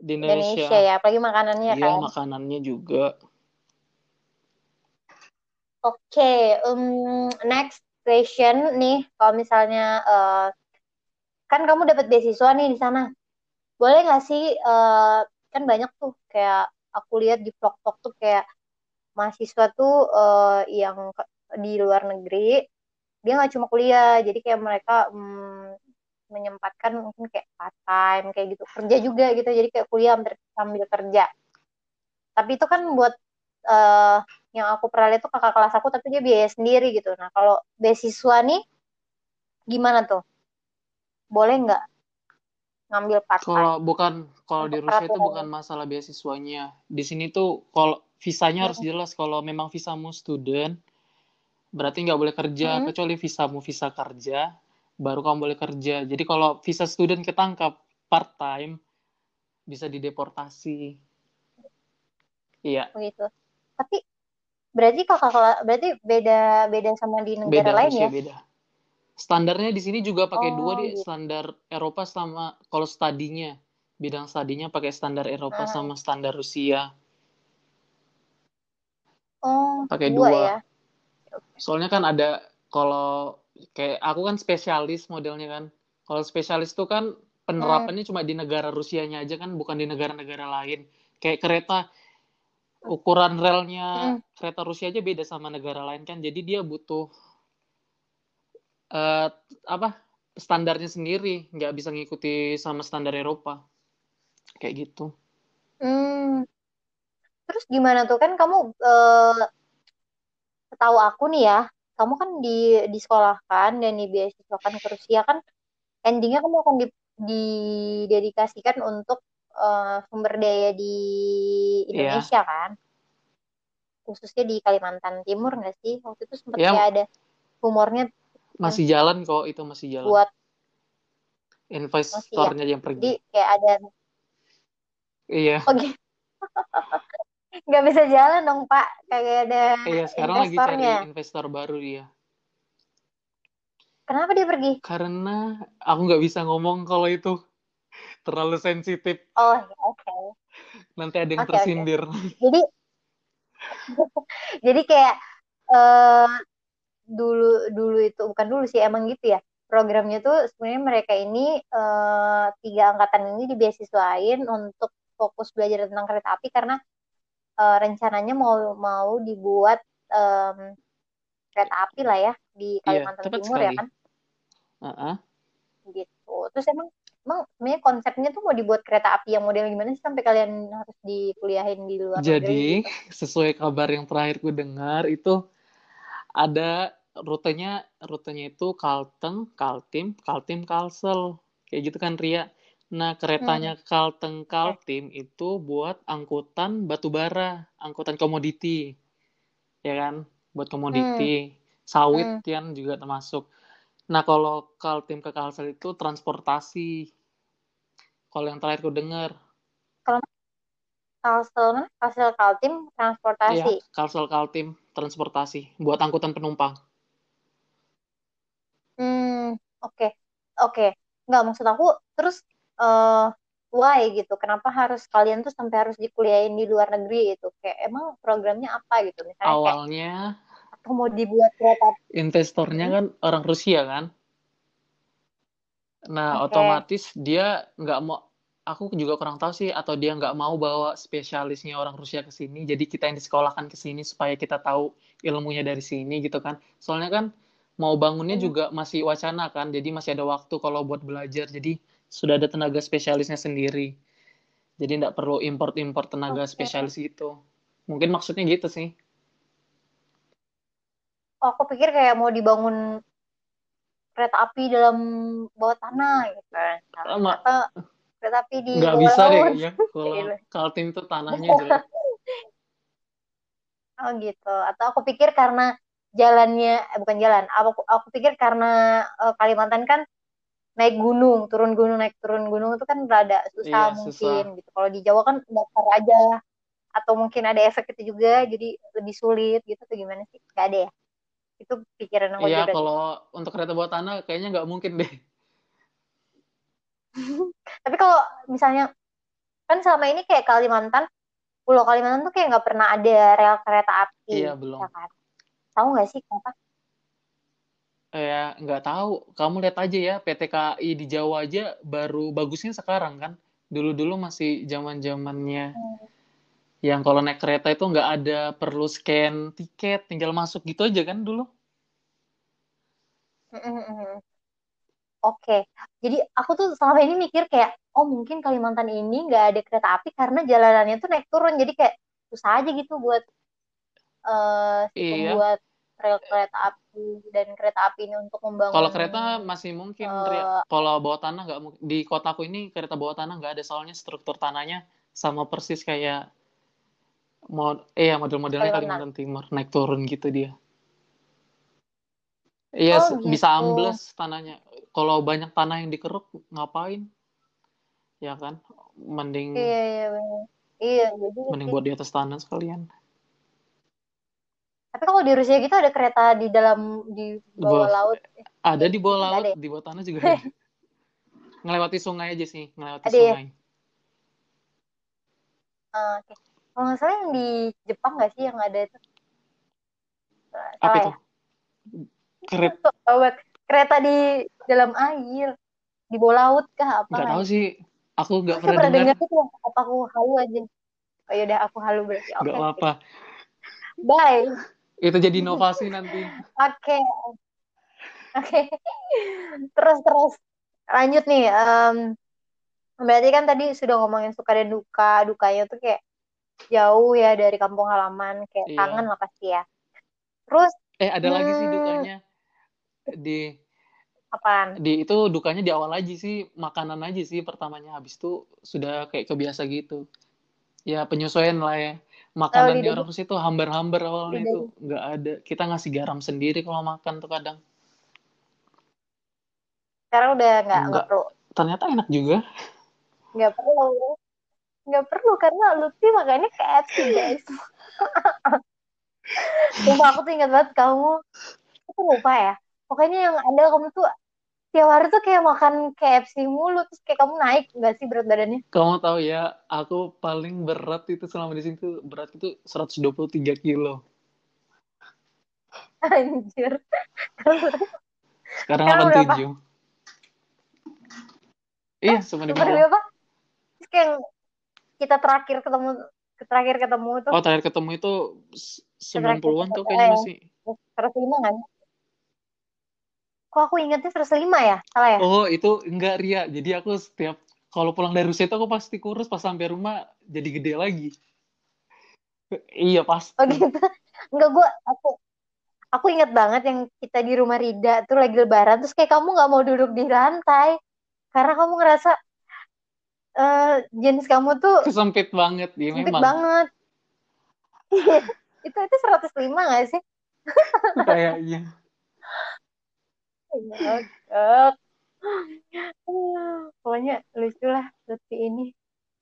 B: di
A: Indonesia
B: Indonesia,
A: ya, apalagi makanannya
B: iya
A: kan.
B: makanannya juga
A: Oke, um, next question nih, kalau misalnya eh, kan kamu dapat beasiswa nih di sana, boleh nggak sih? eh, kan banyak tuh kayak aku lihat di vlog-vlog tuh kayak mahasiswa tuh eh, yang di luar negeri, dia nggak cuma kuliah, jadi kayak mereka mm, menyempatkan mungkin kayak part time kayak gitu, kerja juga gitu, jadi kayak kuliah sambil, kerja. Tapi itu kan buat eh, yang aku pernah lihat tuh kakak kelas aku tapi dia biaya sendiri gitu. Nah kalau beasiswa nih gimana tuh? Boleh nggak ngambil part time?
B: Kalau bukan kalau di Rusia itu bukan masalah beasiswanya. Di sini tuh kalau visanya harus jelas. Kalau memang visamu student, berarti nggak boleh kerja
A: Hmm.
B: kecuali visamu visa kerja, baru kamu boleh kerja. Jadi kalau visa student ketangkap part time, bisa dideportasi. Iya,
A: Begitu. Tapi berarti kakak kelas berarti beda beda sama di negara
B: beda
A: lain ya?
B: beda. Standarnya di sini juga pakai dua
A: Oh,
B: deh,
A: gitu.
B: standar Eropa sama kalau studinya, bidang studinya pakai standar Eropa
A: Ah.
B: sama standar Rusia.
A: Oh,
B: Pakai
A: dua
B: dua.
A: ya.
B: Soalnya kan ada kalau kayak aku kan spesialis modelnya kan. Kalau spesialis tuh kan penerapannya hmm. cuma di negara Rusianya aja kan, bukan di negara-negara lain. Kayak kereta ukuran relnya hmm. kereta Rusia aja beda sama negara lain kan. Jadi dia butuh uh, apa standarnya sendiri, nggak bisa ngikuti sama standar Eropa. Kayak gitu.
A: Hmm. Terus gimana tuh kan kamu uh, tahu aku nih ya, kamu kan di disekolahkan dan dibeasiswakan ke Rusia kan endingnya kamu akan di, didedikasikan untuk uh, sumber daya di iya. Indonesia yeah. kan khususnya di Kalimantan Timur nggak sih waktu itu sempat yeah. ada humornya
B: masih jalan kok itu masih jalan
A: buat
B: investornya ya. yang pergi
A: jadi kayak ada
B: iya
A: oh, gitu. nggak bisa jalan dong pak kayak ada
B: iya sekarang lagi cari investor baru dia
A: kenapa dia pergi
B: karena aku nggak bisa ngomong kalau itu terlalu sensitif
A: oh ya, oke okay.
B: nanti ada yang okay, tersindir
A: okay. jadi jadi kayak uh, dulu dulu itu bukan dulu sih emang gitu ya programnya tuh sebenarnya mereka ini uh, tiga angkatan ini dibeasiswain untuk fokus belajar tentang kereta api karena uh, rencananya mau mau dibuat um, kereta api lah ya di iya, Kalimantan yeah, Timur ya sekali. ya kan?
B: Uh-uh.
A: Gitu. Terus emang emang sebenarnya konsepnya tuh mau dibuat kereta api yang model gimana sih sampai kalian harus dikuliahin di luar
B: Jadi gitu? sesuai kabar yang terakhir ku dengar itu ada rutenya rutenya itu Kalteng, Kaltim, Kaltim, Kalsel. Kayak gitu kan Ria. Nah, keretanya hmm. Kalteng Kaltim itu buat angkutan batu bara, angkutan komoditi. Ya kan? Buat komoditi. Hmm. Sawit hmm. yang juga termasuk. Nah, kalau Kaltim ke Kalsel itu transportasi. Kalau yang terakhir ku dengar.
A: Kalau Kalsel, Kalsel Kaltim transportasi.
B: Iya, Kalsel Kaltim transportasi buat angkutan penumpang.
A: Hmm, oke. Okay. Oke. Okay. Nggak maksud aku terus uh, why gitu kenapa harus kalian tuh sampai harus dikuliahin di luar negeri itu kayak emang programnya apa gitu
B: misalnya awalnya
A: kayak, atau mau dibuat kereta
B: investornya hmm. kan orang Rusia kan nah okay. otomatis dia nggak mau aku juga kurang tahu sih atau dia nggak mau bawa spesialisnya orang Rusia ke sini jadi kita yang disekolahkan ke sini supaya kita tahu ilmunya dari sini gitu kan soalnya kan mau bangunnya hmm. juga masih wacana kan jadi masih ada waktu kalau buat belajar jadi sudah ada tenaga spesialisnya sendiri. Jadi tidak perlu import-import tenaga okay. spesialis gitu. Mungkin maksudnya gitu sih.
A: Oh, aku pikir kayak mau dibangun kereta api dalam bawah tanah gitu. Sama. kereta api di
B: Nggak bisa deh kayaknya. Kalau gitu. Kaltim itu tanahnya jelek.
A: oh gitu. Atau aku pikir karena jalannya, eh, bukan jalan. Aku, aku pikir karena uh, Kalimantan kan naik gunung, turun gunung, naik turun gunung itu kan rada susah iya, mungkin susah. gitu. Kalau di Jawa kan datar aja atau mungkin ada efek itu juga jadi lebih sulit gitu atau gimana sih? Gak ada ya? Itu pikiran
B: yang Iya, kalau untuk kereta bawah tanah kayaknya nggak mungkin deh.
A: Tapi kalau misalnya kan selama ini kayak Kalimantan, Pulau Kalimantan tuh kayak nggak pernah ada rel kereta api.
B: Iya, belum. Ya kan?
A: Tahu nggak sih kenapa?
B: ya nggak tahu kamu lihat aja ya PT KAI di Jawa aja baru bagusnya sekarang kan dulu-dulu masih zaman zamannya hmm. yang kalau naik kereta itu nggak ada perlu scan tiket tinggal masuk gitu aja kan dulu
A: Oke, jadi aku tuh selama ini mikir kayak, oh mungkin Kalimantan ini nggak ada kereta api karena jalanannya tuh naik turun, jadi kayak susah aja gitu buat uh, iya. buat rel kereta api dan kereta api ini untuk membangun.
B: Kalau kereta masih mungkin, uh, kalau bawah tanah nggak. Di kotaku ini kereta bawah tanah nggak ada soalnya struktur tanahnya sama persis kayak mod, eh ya model-modelnya Kalimantan Timur naik turun gitu dia. Iya oh, gitu. bisa ambles tanahnya. Kalau banyak tanah yang dikeruk ngapain? Ya kan, mending.
A: Iya iya Iya jadi.
B: Mending buat di atas tanah sekalian.
A: Tapi kalau di Rusia gitu ada kereta di dalam di bawah Bo laut.
B: Ada di bawah laut, ya? di bawah tanah juga ada. Ngelewati sungai aja sih, ngelewati ada ya? sungai. Ya?
A: Uh, Oke. Okay. Kalau nggak salah yang di Jepang nggak sih yang ada itu?
B: Salah Apa itu? Ya? Kereta
A: kereta di dalam air, di bawah laut kah apa?
B: nggak tahu sih. Aku nggak pernah
A: pernah
B: dengar.
A: itu apa aku halu aja. Oh yaudah aku halu berarti.
B: Nggak apa-apa.
A: bye.
B: Itu jadi inovasi nanti.
A: Oke, oke. Terus terus lanjut nih. em, berarti kan tadi sudah ngomongin suka dan duka. Dukanya tuh kayak jauh ya dari kampung halaman, kayak
B: Iya.
A: kangen lah pasti ya. Terus
B: Eh, ada lagi sih
A: Hmm.
B: dukanya. Di
A: apaan?
B: di itu dukanya di awal aja sih, makanan aja sih pertamanya. Habis itu sudah kayak kebiasa gitu. Ya penyesuaian lah ya. Makanan di
A: lidah-
B: orang situ hambar-hambar awalnya itu nggak ada. Kita ngasih garam sendiri kalau makan tuh kadang.
A: Sekarang udah nggak nggak perlu,
B: Ternyata enak juga.
A: nggak perlu, nggak perlu karena Lutfi makannya KFC guys. Sumpah aku tuh ingat banget kamu, aku lupa ya. Pokoknya yang ada kamu tuh tiap hari tuh kayak makan KFC mulu, terus kayak kamu naik nggak sih berat badannya?
B: Kamu tahu ya, aku paling berat itu selama di sini tuh berat itu 123 kilo.
A: Anjir.
B: Sekarang
A: Sekarang berapa?
B: 87. Iya, sama di bawah.
A: apa? Terus kayak kita terakhir ketemu terakhir ketemu tuh
B: Oh, terakhir ketemu itu s- 90-an tuh kayaknya
A: ya.
B: masih.
A: 105 kan? Kok aku ingetnya 105 ya? Salah ya?
B: Oh, itu enggak Ria. Jadi aku setiap kalau pulang dari Rusia itu aku pasti kurus pas sampai rumah jadi gede lagi. Iya, pasti.
A: Oh gitu. Enggak gua aku aku inget banget yang kita di rumah Rida tuh lagi lebaran terus kayak kamu nggak mau duduk di lantai karena kamu ngerasa eh jenis kamu tuh
B: Sempit banget, ya
A: sempit
B: memang.
A: banget. itu itu 105 gak sih?
B: Kayaknya.
A: Pokoknya lucu lah Lutfi ini.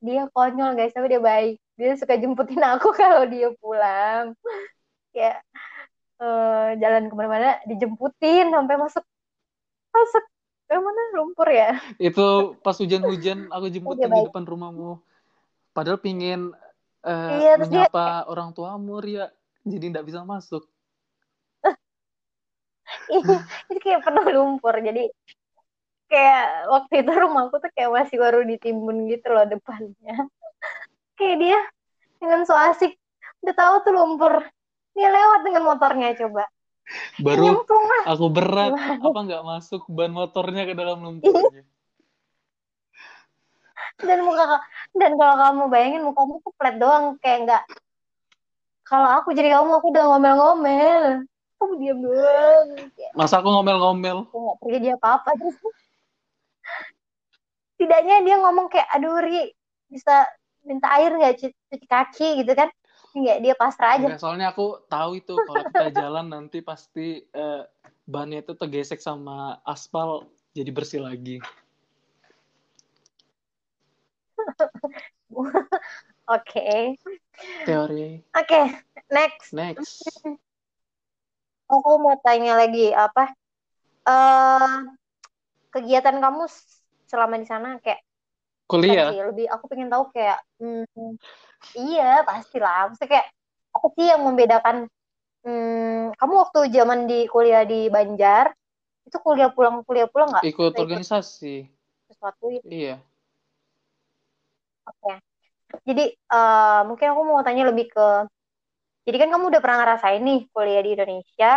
A: Dia konyol guys, tapi dia baik. Dia suka jemputin aku kalau dia pulang. Kayak eh, jalan ke mana-mana dijemputin sampai masuk masuk ke mana lumpur ya.
B: Itu pas hujan-hujan aku
A: Iya,
B: jemputin di
A: baik.
B: depan rumahmu. Padahal pingin eh,
A: Iya, terus dia-
B: menyapa orang tuamu, Ria. Jadi nggak bisa masuk.
A: Itu kayak penuh lumpur. Jadi kayak waktu itu rumahku tuh kayak masih baru ditimbun gitu loh depannya. Kayak dia dengan so asik udah tahu tuh lumpur. Dia lewat dengan motornya coba.
B: Baru
A: Nyemplung lah.
B: aku berat, apa nggak masuk ban motornya ke dalam lumpurnya.
A: dan muka dan kalau kamu bayangin mukamu tuh flat doang kayak nggak kalau aku jadi kamu aku udah ngomel-ngomel kamu diam doang
B: Masa aku ngomel-ngomel?
A: aku nggak terjadi apa-apa terus tidaknya dia ngomong kayak aduh Ri bisa minta air nggak cuci, cuci kaki gitu kan nggak dia pasrah aja
B: Enggak, soalnya aku tahu itu kalau kita jalan nanti pasti eh, bannya itu tergesek sama aspal jadi bersih lagi.
A: oke
B: Teori.
A: oke next
B: Next.
A: Aku mau tanya lagi apa eh kegiatan kamu selama di sana kayak
B: Kuliah.
A: sih lebih aku pengen tahu kayak hmm, iya pastilah maksudnya kayak apa sih yang membedakan hmm, kamu waktu zaman di kuliah di Banjar itu kuliah pulang kuliah pulang nggak
B: Ikut
A: Ikut.
B: organisasi.
A: sesuatu itu
B: Iya.
A: oke jadi eh, mungkin aku mau tanya lebih ke jadi kan kamu udah pernah ngerasain nih kuliah di Indonesia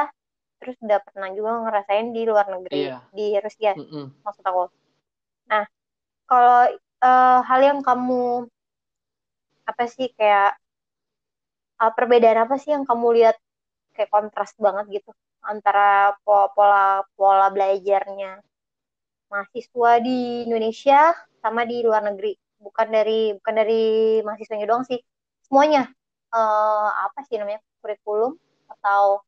A: terus udah pernah juga ngerasain di luar negeri
B: Iya.
A: di Rusia
B: Mm-mm.
A: maksud aku nah kalau eh, hal yang kamu apa sih kayak uh, perbedaan apa sih yang kamu lihat kayak kontras banget gitu antara po- pola pola belajarnya mahasiswa di Indonesia sama di luar negeri bukan dari bukan dari mahasiswanya doang sih semuanya Eh, apa sih namanya kurikulum atau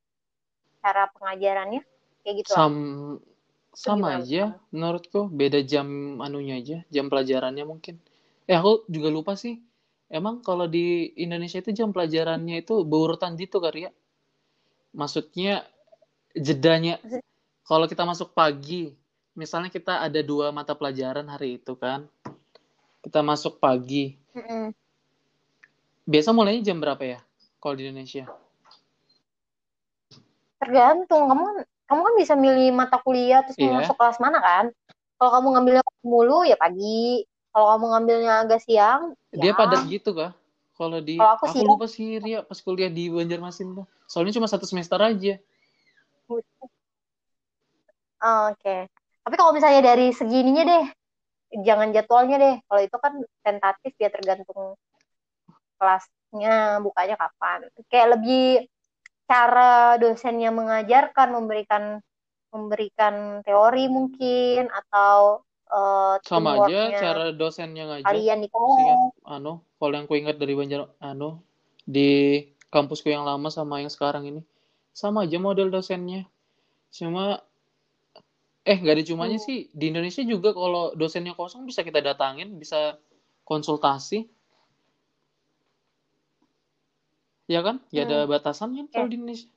A: cara pengajarannya? Kayak gitu lah.
B: Sam sama aja menurutku. Beda jam anunya aja jam pelajarannya mungkin. Eh aku juga lupa sih. Emang kalau di Indonesia itu jam pelajarannya itu berurutan gitu kali ya? Maksudnya jedanya kalau kita masuk pagi misalnya kita ada dua mata pelajaran hari itu kan. Kita masuk pagi. Biasa mulainya jam berapa ya kalau di Indonesia
A: tergantung kamu kamu kan bisa milih mata kuliah terus mau
B: Iya.
A: masuk kelas mana kan kalau kamu ngambilnya mulu ya pagi kalau kamu ngambilnya agak siang
B: Dia
A: ya
B: padat gitu kah? Kalau di
A: Kalau aku
B: aku lupa sih Ria pas kuliah di Banjarmasin tuh. Soalnya cuma satu semester aja.
A: Oh, oke tapi kalau misalnya dari segininya deh jangan jadwalnya deh kalau itu kan tentatif ya tergantung kelasnya bukanya kapan kayak lebih cara dosennya mengajarkan memberikan memberikan teori mungkin atau eh,
B: Sama aja cara dosennya ngajar.
A: kalian di kelas
B: anu, kalau yang ku ingat dari Banjar, anu, di kampusku yang lama sama yang sekarang ini, sama aja model dosennya. Cuma, eh nggak ada cumanya
A: Hmm.
B: sih. Di Indonesia juga kalau dosennya kosong bisa kita datangin, bisa konsultasi. Ya kan? Ya ada batasan kan kalau di Indonesia.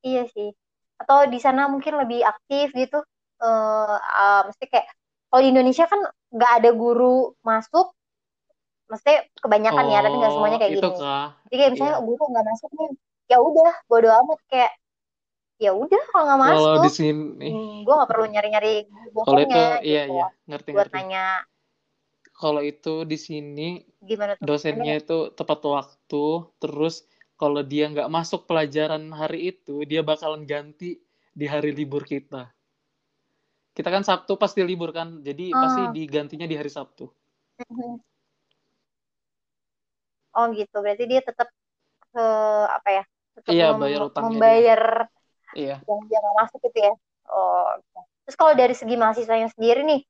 A: Iya sih. Atau di sana mungkin lebih aktif gitu. Eh, ah, mesti kayak kalau di Indonesia kan nggak ada guru masuk, mesti kebanyakan ya, tapi nggak semuanya kayak
B: Oh, itu
A: gini.
B: kah?
A: Jadi kayak misalnya
B: Iya.
A: guru nggak masuk nih, ya udah, bodo amat kayak ya udah kalau nggak
B: Kalau
A: masuk,
B: di sini,
A: hmm, gue nggak perlu nyari-nyari
B: kalau itu, iya
A: gitu
B: iya, ngerti
A: buat
B: ngerti.
A: nanya
B: Kalau itu di sini
A: gimana tuh.
B: dosennya itu tepat waktu, terus kalau dia nggak masuk pelajaran hari itu, dia bakalan ganti di hari libur kita. Kita kan Sabtu pasti libur kan, jadi pasti
A: Ah.
B: digantinya di hari Sabtu.
A: Mhm. Oh gitu, berarti dia tetap ke apa ya? Tetap
B: Iya,
A: mem-
B: bayar utangnya dia.
A: membayar
B: Iya.
A: yang dia nggak masuk gitu ya. Oh. Terus kalau dari segi mahasiswanya sendiri nih,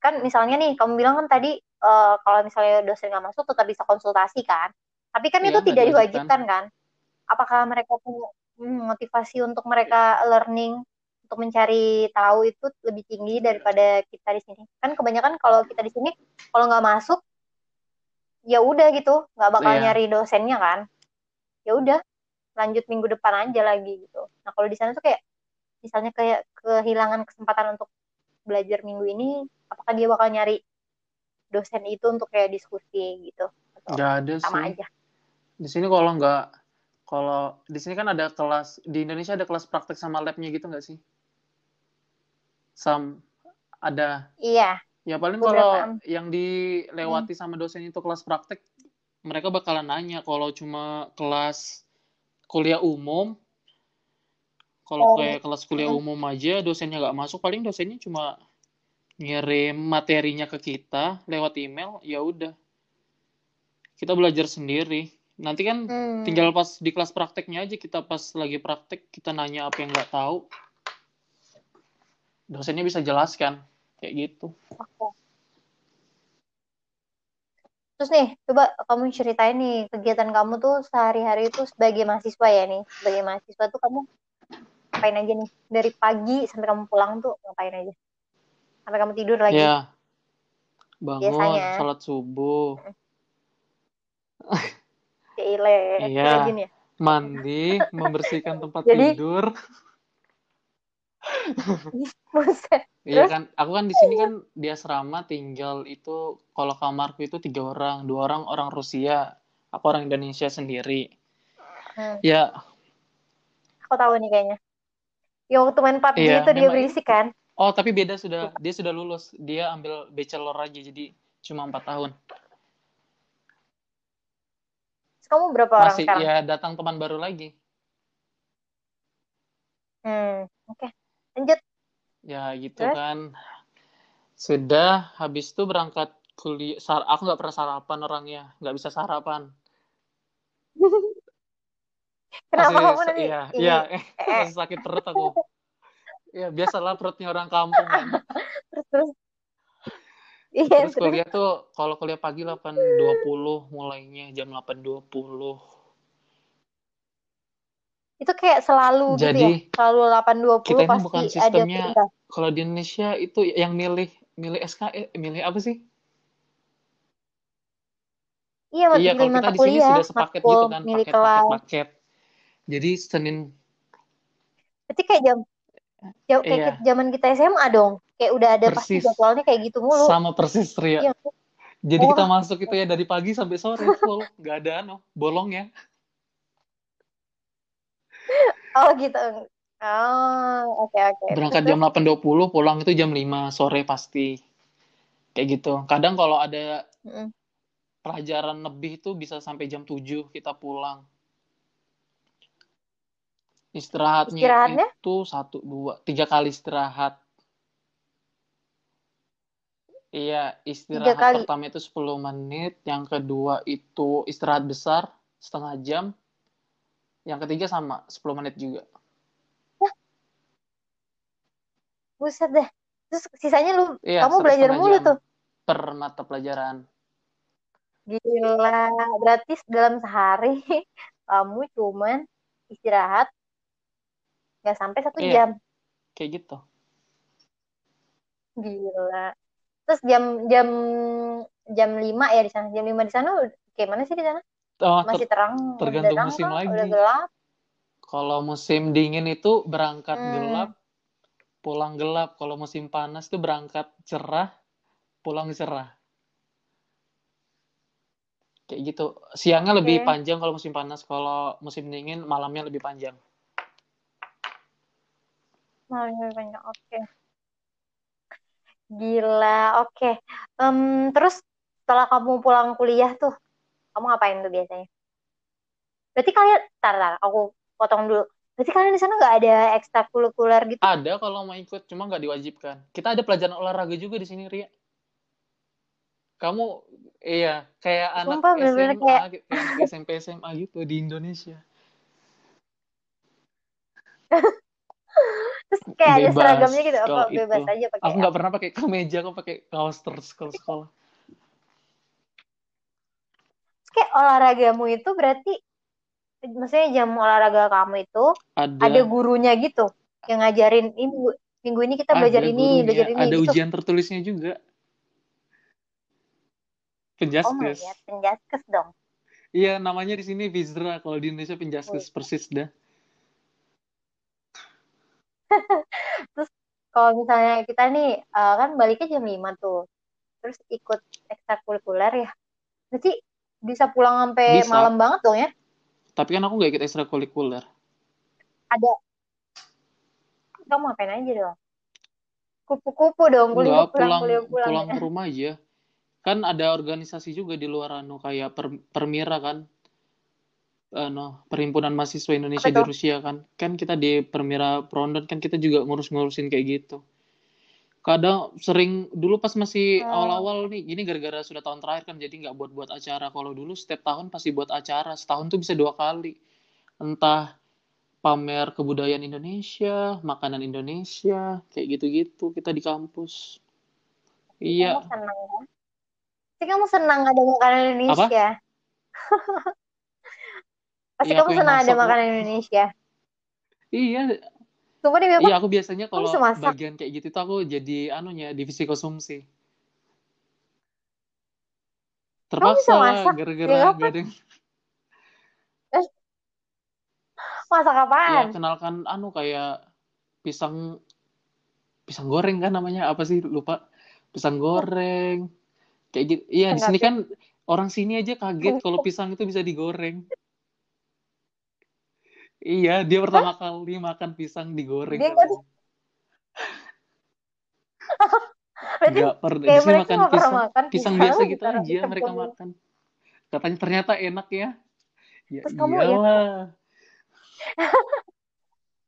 A: kan misalnya nih kamu bilang kan tadi eh, kalau misalnya dosen nggak masuk tetap bisa konsultasi kan. Tapi kan
B: Iya,
A: itu tidak
B: diwajibkan.
A: kan. Apakah mereka punya hmm, motivasi untuk mereka learning untuk mencari tahu itu lebih tinggi daripada kita di sini? Kan kebanyakan kalau kita di sini kalau nggak masuk ya udah gitu, nggak bakal
B: Iya.
A: nyari dosennya kan. Ya udah, lanjut minggu depan aja lagi gitu. Nah, kalau di sana tuh kayak misalnya kayak kehilangan kesempatan untuk belajar minggu ini, apakah dia bakal nyari dosen itu untuk kayak diskusi gitu? Atau
B: ada
A: sama
B: sih.
A: aja?
B: Di sini kalau nggak, kalau di sini kan ada kelas, di Indonesia ada kelas praktek sama labnya gitu nggak sih? Sam, ada.
A: Iya,
B: Ya paling kalau yang dilewati sama dosen itu kelas praktek, mereka bakalan nanya kalau cuma kelas kuliah umum, kalau
A: Oh.
B: kayak kelas kuliah umum aja dosennya nggak masuk, paling dosennya cuma ngirim materinya ke kita lewat email, ya udah. Kita belajar sendiri. Nanti kan
A: Hmm.
B: tinggal pas di kelas prakteknya aja kita pas lagi praktek kita nanya apa yang nggak tahu, dosennya bisa jelaskan kayak gitu.
A: Terus nih, coba kamu ceritain nih kegiatan kamu tuh sehari-hari itu sebagai mahasiswa ya nih. Sebagai mahasiswa tuh kamu ngapain aja nih? Dari pagi sampai kamu pulang tuh ngapain aja? Sampai kamu tidur lagi.
B: Ya, bangun,
A: Biasanya.
B: sholat subuh,
A: Cile,
B: Iya.
A: ya.
B: mandi, membersihkan tempat
A: Jadi-
B: tidur. Iya kan, aku kan di sini kan di asrama tinggal itu kalau kamarku itu tiga orang, dua orang orang Rusia, aku orang Indonesia sendiri.
A: Hmm,
B: Ya,
A: aku tahu nih kayaknya. Ya waktu main PUBG
B: Iya,
A: itu dia berisik kan?
B: oh tapi beda sudah, dia sudah lulus, dia ambil bachelor aja jadi cuma empat tahun.
A: Kamu berapa orang
B: Masih
A: sekarang?
B: ya datang teman baru lagi.
A: Hmm, oke. Lanjut.
B: Ya gitu
A: Terus?
B: kan. Sudah habis itu berangkat kuliah. Sar aku nggak pernah sarapan orangnya, nggak bisa sarapan.
A: Kenapa
B: Masih-
A: kamu nanti
B: Iya,
A: ini?
B: iya, eh,
A: eh.
B: masih sakit perut aku. Ya biasalah perutnya orang kampung kan.
A: Terus terus. Iya,
B: Terus
A: terus.
B: kuliah tuh kalau kuliah pagi 8.20 mulainya jam 8.20.
A: Itu kayak selalu gitu ya.
B: Jadi,
A: Selalu 8.20
B: kita ini
A: pasti
B: bukan sistemnya kalau di Indonesia itu yang milih milih SKE, milih apa sih?
A: Iya,
B: Iya, kalau kita di sini sudah sepaket gitu kan,
A: milih
B: paket
A: kelas.
B: paket paket. Jadi Senin
A: Berarti kayak jam, jam kayak
B: Iya.
A: kita- zaman kita SMA dong. Kayak udah ada pasti
B: Persis.
A: jadwalnya kayak gitu mulu.
B: sama persis Ria.
A: Iya.
B: Jadi kita
A: Wah.
B: masuk itu ya dari pagi sampai sore full, nggak ada ano, bolong ya.
A: Oh gitu. Oh, oke oke.
B: Berangkat
A: Terus,
B: jam 8.20, pulang itu jam 5 sore pasti. Kayak gitu. Kadang kalau ada
A: mm,
B: pelajaran lebih itu bisa sampai jam 7 kita pulang. Istirahatnya
A: Istirahatnya?
B: itu satu, dua, tiga kali istirahat. Iya,
A: tiga
B: istirahat
A: kali.
B: pertama itu 10 menit, yang kedua itu istirahat besar setengah jam, yang ketiga sama 10 menit juga.
A: Buset deh. Terus sisanya lu,
B: Iya,
A: kamu belajar mulu tuh.
B: per mata pelajaran.
A: Gila. Berarti dalam sehari kamu cuman istirahat nggak sampai satu
B: Iya,
A: jam.
B: kayak gitu.
A: Gila. Terus jam jam jam 5 ya di sana. Jam 5 di sana udah- kayak mana sih di sana?
B: Oh,
A: Masih
B: ter-
A: terang, udah
B: tergantung
A: terang
B: musim?
A: Udah
B: lagi.
A: gelap?
B: Kalau musim dingin itu berangkat
A: Hmm.
B: gelap, pulang gelap. Kalau musim panas itu berangkat cerah, pulang cerah. Kayak gitu. Siangnya lebih
A: Oke.
B: panjang kalau musim panas, kalau musim dingin malamnya lebih panjang.
A: Malamnya lebih panjang. Oke. Gila. Oke. Em, terus setelah kamu pulang kuliah tuh, kamu ngapain tuh biasanya? Berarti kalian, tar, tar, aku potong dulu. Berarti kalian di sana nggak ada ekstrakurikuler gitu?
B: Ada kalau mau ikut, cuma nggak diwajibkan. Kita ada pelajaran olahraga juga di sini, Ria. Kamu, iya, kayak anak
A: Sumpah bener-bener
B: SMA,
A: kayak
B: kayak anak SMP, SMA gitu di Indonesia.
A: terus kayak ada
B: Bebas
A: seragamnya gitu apa bebas
B: itu.
A: aja pakai
B: Aku nggak pernah pakai kemeja, aku pakai kaos terus sekolah.
A: Terus kayak olahragamu itu berarti maksudnya jam olahraga kamu itu
B: Ada,
A: ada gurunya gitu yang ngajarin ini minggu, minggu ini kita belajar
B: ada
A: ini
B: gurunya,
A: belajar ini
B: ada
A: gitu
B: ujian tertulisnya juga.
A: oh my
B: Penjaskes.
A: god penjaskes dong
B: Iya, namanya di sini Vizra, kalau di Indonesia
A: Wih.
B: Penjaskes persis dah.
A: terus kalau misalnya kita nih eh, kan baliknya jam 5 tuh terus ikut ekstrakurikuler ya berarti bisa pulang sampai
B: Bisa.
A: malam banget dong ya
B: Tapi kan aku nggak ikut ekstrakurikuler.
A: ada kamu ngapain aja dong kupu-kupu dong kuliah
B: Enggak,
A: pulang
B: pulang
A: kuliah pulang
B: pulang
A: ya
B: ke rumah aja. Kan ada organisasi juga di luar anu kayak per, Permira kan. Anu, Perhimpunan Mahasiswa Indonesia di Rusia kan. Kan kita di Permira Prondon kan kita juga ngurus-ngurusin kayak gitu. Kadang sering dulu pas masih
A: oh
B: awal-awal nih, ini gara-gara sudah tahun terakhir kan jadi nggak buat-buat acara. Kalau dulu setiap tahun pasti buat acara, setahun tuh bisa dua kali. Entah pamer kebudayaan Indonesia, makanan Indonesia, kayak gitu-gitu kita di kampus.
A: kamu
B: Iya,
A: senang kan pasti kamu senang ada makanan
B: apa?
A: Pasti
B: Iya
A: kamu senang ada
B: masak
A: makanan Indonesia.
B: Iya,
A: Sumpah apa
B: iya aku biasanya kalau bagian kayak gitu tuh aku jadi anunya divisi konsumsi. Terpaksa lah gara-gara
A: ya
B: gak ada
A: eh, masak
B: ya
A: apaan
B: kenalkan anu kayak pisang pisang goreng kan namanya apa sih lupa. Pisang goreng kayak gitu. Iya di sini kan orang sini aja kaget kalau pisang itu bisa digoreng. Iya dia
A: Hah?
B: pertama kali makan pisang digoreng
A: dia
B: katanya.
A: berarti
B: Nggak pernah.
A: Kayak mereka
B: makan pisang
A: makan
B: pisang
A: pisang
B: biasa gitu
A: ditaruh
B: aja mereka
A: dicemplungin
B: makan. Katanya ternyata enak ya. Ya
A: terus kamu ya
B: iyalah.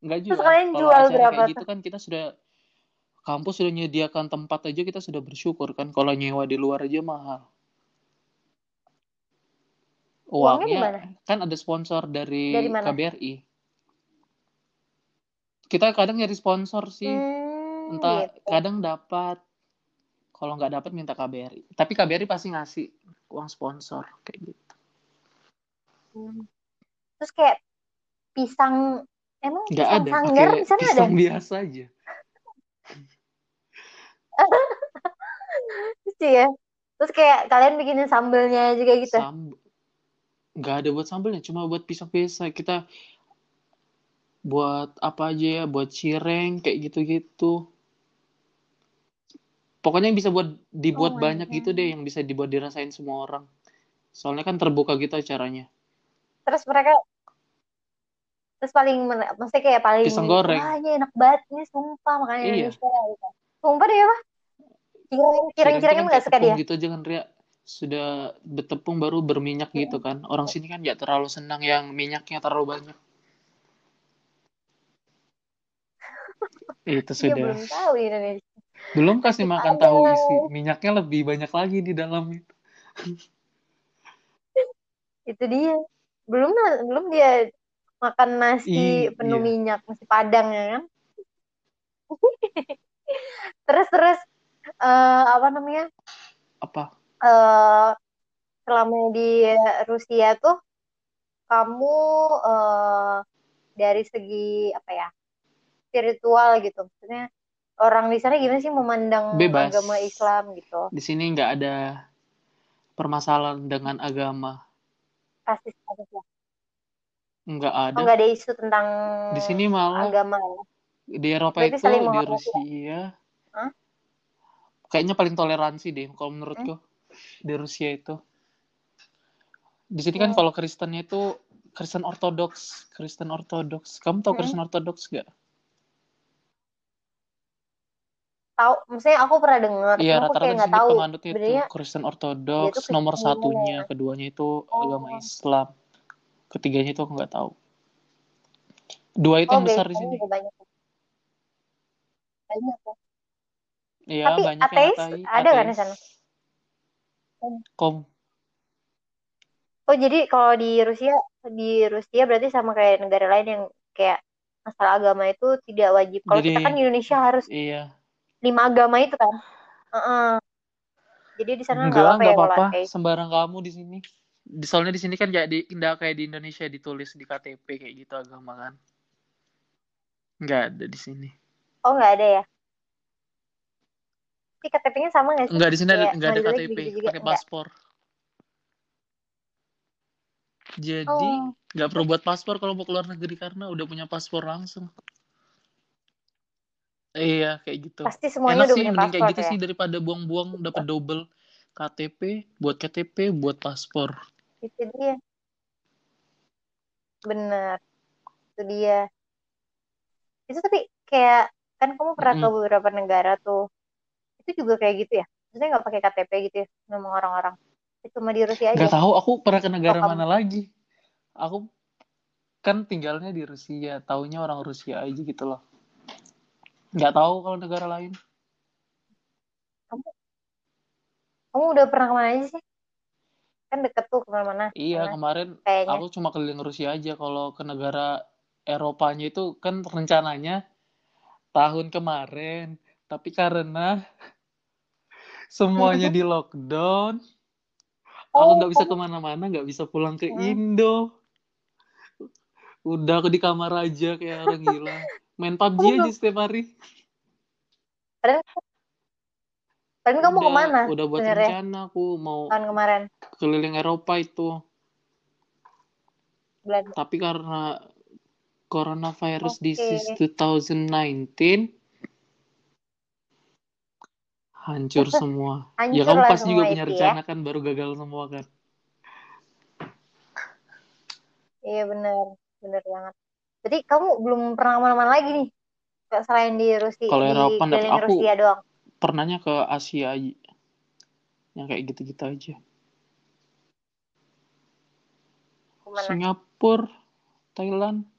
B: Enggak
A: terus
B: juga.
A: kalian
B: Kalau
A: jual berapa
B: kayak gitu kan kita sudah kampus sudah menyediakan tempat aja kita sudah bersyukur kan. Kalau nyewa di luar aja mahal.
A: Uangnya
B: Uangnya kan ada sponsor
A: dari
B: dari
A: mana
B: KBRI. Kita kadang nyari sponsor sih.
A: hmm
B: Entah
A: gitu
B: kadang dapat. Kalau nggak dapat minta KBRI. Tapi KBRI pasti ngasih uang sponsor kayak gitu.
A: Hmm. terus kayak pisang emang
B: Nggak
A: pisang
B: ada,
A: sanggar di sana ada
B: pisang biasa aja.
A: lucu ya terus kayak kalian bikinin sambelnya juga gitu
B: nggak ada buat sambelnya, cuma buat pisang biasa. Kita buat apa aja ya, buat cireng kayak gitu-gitu. Pokoknya yang bisa buat
A: oh
B: dibuat
A: my
B: banyak gitu
A: god
B: deh, yang bisa dibuat dirasain semua orang. Soalnya kan terbuka gitu acaranya.
A: terus mereka terus paling maksudnya kayak paling
B: Pisang goreng.
A: wah ini enak banget ini sumpah makanan
B: Iya.
A: Indonesia gitu. sumpah deh apa cireng-cireng kan nggak suka dia
B: gitu aja kan Ria sudah bertepung baru berminyak gitu kan. Orang sini kan nggak terlalu senang yang minyaknya terlalu banyak. Itu
A: dia
B: sudah.
A: belum tahu Indonesia.
B: Belum kasih makan tahu. isi minyaknya lebih banyak lagi di dalamnya
A: itu? Dia. Belum belum dia makan nasi
B: Ih,
A: penuh
B: iya.
A: minyak nasi padang ya kan? Terus terus eh, apa namanya?
B: Apa
A: eh selama di Rusia tuh kamu eh, dari segi apa ya spiritual gitu maksudnya orang di sana gimana sih memandang
B: Bebas.
A: agama Islam gitu
B: di sini nggak ada permasalahan dengan agama
A: rasis rasis ya
B: nggak
A: oh
B: ada
A: nggak ada isu tentang
B: di sini malah
A: agama ya?
B: di Eropa
A: Berarti
B: itu di
A: ya?
B: Rusia
A: Hah?
B: kayaknya paling toleransi deh kalau menurutku di Rusia itu di sini kan
A: Hmm.
B: kalau Kristennya itu Kristen Ortodoks Kristen Ortodoks kamu tahu
A: Hmm.
B: Kristen Ortodoks gak?
A: tahu maksudnya aku pernah dengar
B: Iya rata-rata di
A: nggak tahu
B: penganutnya itu Kristen Ortodoks
A: tuh
B: nomor satunya
A: ya?
B: keduanya itu
A: Oh.
B: agama Islam ketiganya itu aku nggak tahu dua itu
A: oh
B: yang besar di sini
A: banyak banyak ya.
B: iya
A: Tapi
B: banyak yang
A: ateis
B: atai-
A: ada kan di
B: ateis.
A: sana?
B: Kom
A: Oh jadi kalau di Rusia di Rusia berarti sama kayak negara lain yang kayak masalah agama itu tidak wajib. Kalau kita kan di Indonesia harus
B: iya
A: lima agama itu kan. Heeh. Jadi di sana nggak apa-apa ya
B: apa-apa
A: ateis.
B: sembarang kamu di sini di soalnya di sini kan jadi nggak kayak di Indonesia ditulis di KTP kayak gitu agama kan nggak ada di sini
A: Oh nggak ada ya? KTP-nya sama nggak sih?
B: nggak di sini ada nggak ada KTP pakai paspor jadi
A: Oh,
B: nggak perlu buat paspor kalau mau keluar negeri karena udah punya paspor langsung iya kayak gitu
A: pasti semuanya
B: enak
A: udah
B: sih
A: punya
B: mending kayak
A: paspor
B: gitu
A: ya.
B: sih daripada buang-buang dapat double KTP buat KTP buat paspor
A: Itu dia. Bener. Itu dia. Itu tapi kayak kan kamu pernah ke
B: Mm-mm.
A: beberapa negara tuh. Itu juga kayak gitu ya? Maksudnya nggak pakai KTP gitu ya? Memang orang-orang. Itu Cuma di Rusia aja.
B: nggak tahu aku pernah ke negara
A: Oh, kamu-
B: mana lagi aku kan tinggalnya di Rusia taunya orang Rusia aja gitu loh nggak tahu kalau negara lain
A: Kamu udah pernah ke mana aja sih? Kan deket tuh ke mana-mana.
B: iya
A: Mana?
B: kemarin
A: Kayaknya.
B: aku cuma keliling Rusia aja kalau ke negara Eropanya itu kan rencananya tahun kemarin tapi karena semuanya di lockdown aku
A: Oh,
B: nggak bisa
A: ke
B: mana-mana nggak bisa pulang ke
A: Hmm.
B: Indo. Udah aku di kamar aja kayak orang gila. Main PUBG aja setiap hari.
A: Padahal kamu
B: udah
A: ke mana
B: udah buat
A: sebenarnya?
B: rencana aku mau
A: tahun kemarin?
B: keliling Eropa itu. Tapi karena coronavirus
A: Oke.
B: disease 2019 hancur semua ya
A: Hancur
B: kamu
A: lah
B: pasti juga punya
A: itu ya.
B: rencana kan baru gagal semua kan
A: Iya benar, benar banget. Jadi kamu belum pernah ke mana-mana lagi nih? Selain di Rusia,
B: Kalau Eropa nggak-
A: keliling
B: aku-
A: Rusia doang.
B: pernahnya ke Asia aja yang kayak gitu-gitu aja
A: Ke mana?
B: Singapura Thailand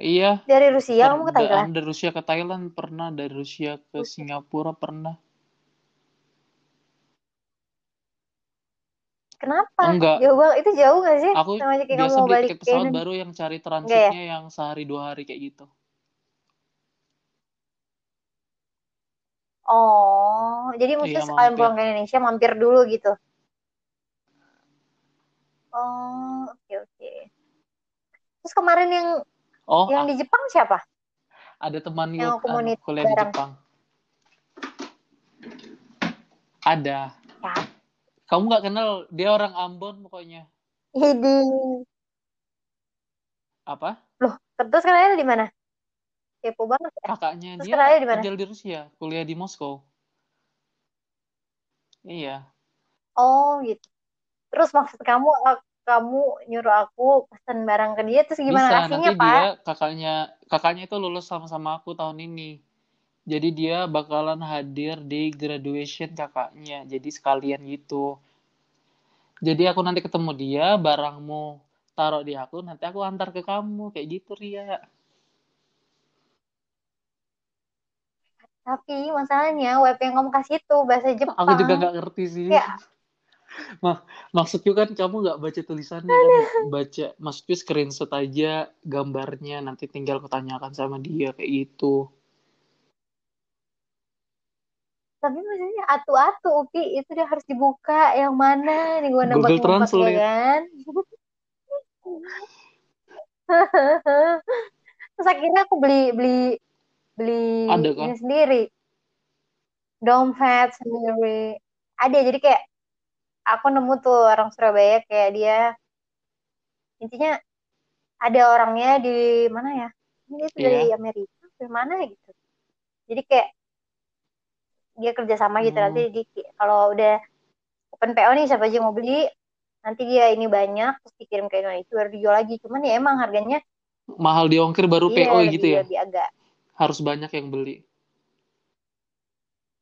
B: iya
A: Dari Rusia kamu ke
B: Per-
A: Thailand?
B: dari Rusia ke Thailand pernah dari Rusia ke Singapura pernah
A: Kenapa?
B: Enggak.
A: Jauh banget. Itu jauh gak sih?
B: aku
A: Sama kayak
B: biasa
A: mau
B: beli
A: balik
B: tiket
A: ke
B: pesawat baru yang cari
A: ya?
B: transitnya yang sehari dua hari kayak gitu
A: Oh, jadi maksudnya
B: Iya,
A: sekalian pulang ke Indonesia mampir dulu gitu. Oh, oke oke. Terus kemarin yang
B: oh
A: yang
B: ah,
A: di Jepang siapa?
B: ada teman
A: yang mau
B: anu, kuliah di. Jepang ada
A: Ya,
B: kamu nggak kenal dia orang Ambon pokoknya
A: Hidi.
B: apa
A: Loh, terus kenalnya di mana? Kepo banget ya.
B: kakaknya
A: Terus
B: dia
A: di mana?
B: tinggal di Rusia kuliah di Moskow iya
A: Oh, gitu. Terus maksud kamu kamu nyuruh aku pesan barang ke dia terus gimana
B: Bisa, nanti
A: pak
B: dia kakaknya kakaknya itu lulus sama-sama aku tahun ini. Jadi dia bakalan hadir di graduation kakaknya. Jadi sekalian gitu. Jadi aku nanti ketemu dia, barangmu taruh di aku, nanti aku antar ke kamu. Kayak gitu, Ria.
A: tapi masalahnya web yang kamu kasih itu bahasa Jepang
B: Aku juga nggak ngerti sih.
A: Ya.
B: Mak maksudku kan kamu nggak baca tulisannya kan, baca maksudku screenshot aja gambarnya, nanti tinggal kutanyakan sama dia kayak gitu.
A: tapi maksudnya atu-atu Upi itu dia harus dibuka yang mana nih gue nembak
B: Google Translate.
A: ya kan terus akhirnya aku beli beli beli
B: Ada kan?
A: ini sendiri dompet sendiri ada jadi kayak aku nemu tuh orang Surabaya kayak dia intinya ada orangnya di mana ya ini tuh dari
B: Iya.
A: Amerika dari mana gitu jadi kayak dia kerjasama gitu
B: Hmm.
A: nanti di, kalau udah open PO nih siapa aja yang mau beli nanti dia ini banyak terus dikirim ke Indonesia baru dijual lagi cuman ya emang harganya
B: Mahal di ongkir baru
A: iya,
B: PO
A: lebih,
B: gitu ya.
A: lebih agak
B: Harus banyak yang beli.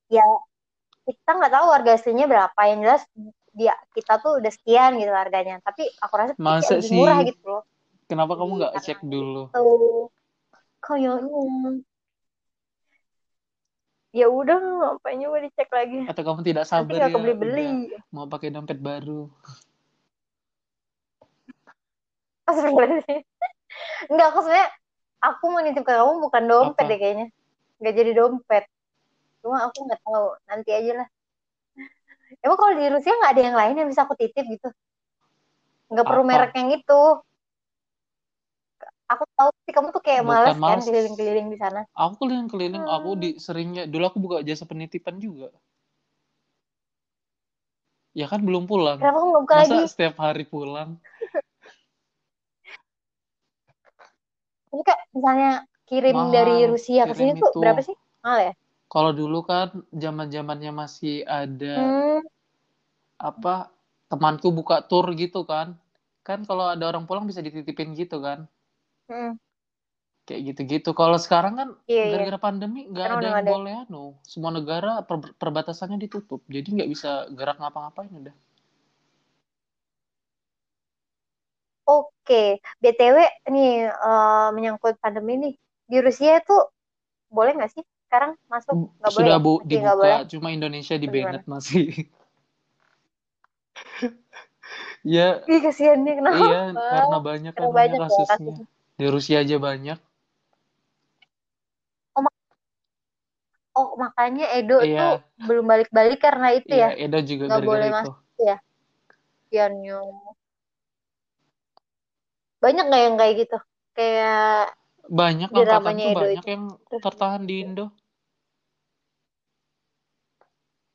A: ya kita nggak tahu harga aslinya berapa yang jelas dia kita tuh udah sekian gitu harganya tapi aku rasa
B: Masa
A: lebih
B: sih?
A: murah gitu loh
B: Kenapa kamu
A: Iya,
B: nggak cek dulu?
A: tuh kayaknya ya udah ngapain juga dicek lagi
B: Atau kamu tidak
A: nanti
B: sabar
A: nggak
B: ya?
A: kebeli beli
B: udah mau pakai dompet baru.
A: Enggak, aku sebenarnya aku mau nitip ke kamu bukan dompet
B: Apa?
A: deh kayaknya. Nggak jadi dompet. Cuma aku nggak tahu. Nanti aja lah. Emang kalau di Rusia nggak ada yang lain yang bisa aku titip gitu? Nggak perlu
B: Apa?
A: merek yang itu. Aku tahu sih kamu tuh kayak
B: Bukan
A: males kan keliling-keliling di sana.
B: Aku keliling-keliling,
A: Hmm.
B: aku di seringnya dulu aku buka jasa penitipan juga. Ya kan belum pulang.
A: Kenapa kamu nggak buka
B: Masa
A: lagi?
B: setiap hari pulang?
A: Ini kak misalnya kirim
B: Mahal.
A: dari Rusia ke sini tuh berapa sih? Mahal ya?
B: Kalau dulu kan zaman-zamannya masih ada
A: Hmm.
B: apa temanku buka tour gitu kan. Kan kalau ada orang pulang bisa dititipin gitu kan.
A: Hmm.
B: Kayak gitu-gitu. Kalau sekarang kan
A: Iya, iya.
B: gara-gara pandemi nggak ada yang
A: ada.
B: boleh anu. Semua negara per- perbatasannya ditutup. Jadi nggak bisa gerak ngapa-ngapain udah.
A: Oke, BTW nih eh, menyangkut pandemi nih di Rusia itu boleh nggak sih sekarang masuk? Nggak boleh
B: Sudah
A: ya?
B: bu
A: Masih
B: dibuka,
A: boleh?
B: cuma Indonesia di banned masih. ya,
A: Ih kasihan nih kenapa?
B: iya karena banyak
A: Karena
B: anunya
A: banyak ya
B: kasusnya.
A: kasusnya.
B: Di Rusia aja banyak.
A: Oh makanya Edo
B: Iya.
A: tuh belum balik-balik karena itu
B: Iya,
A: ya?
B: Edo juga
A: Nggak boleh
B: itu.
A: masuk ya? Kasihannya. Banyak nggak yang kayak gitu? Kayak
B: Banyak
A: dramanya Edo
B: banyak
A: itu.
B: yang tertahan di Indo.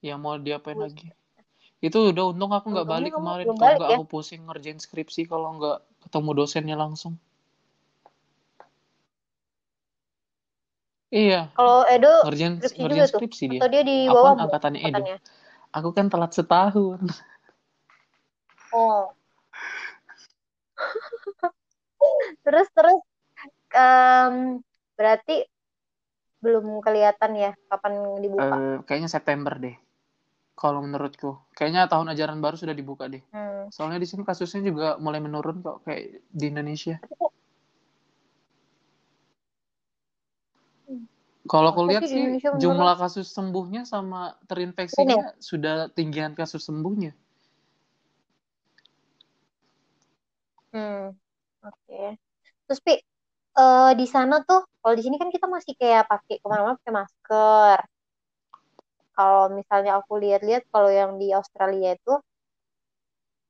B: Ya mau diapain lagi? Itu udah untung aku nggak balik kemarin. Kalau nggak
A: ya?
B: aku pusing ngerjain skripsi kalau nggak ketemu dosennya langsung. Iya,
A: Kalau Edo
B: ngerjain
A: skripsi juga
B: ngerjain
A: tuh?
B: skripsi dia.
A: Atau dia di
B: Aku
A: bawah
B: kan angkatannya Edo.
A: angkatannya?
B: Aku kan telat setahun.
A: Oh. Terus terus em, berarti belum kelihatan ya kapan dibuka?
B: Eh, kayaknya September deh. Kalau menurutku, kayaknya tahun ajaran baru sudah dibuka deh.
A: Hmm.
B: Soalnya di sini kasusnya juga mulai menurun kok kayak di Indonesia. Kalau aku
A: masa
B: lihat
A: sih
B: jumlah kasus sembuhnya sama
A: Turun ya?
B: terinfeksinya sudah tinggian kasus sembuhnya.
A: Hmm. Oke. Terus Pi, eh, di sana tuh, kalau di sini kan kita masih kayak pakai ke mana-mana pakai masker. Kalau misalnya aku lihat-lihat, kalau yang di Australia itu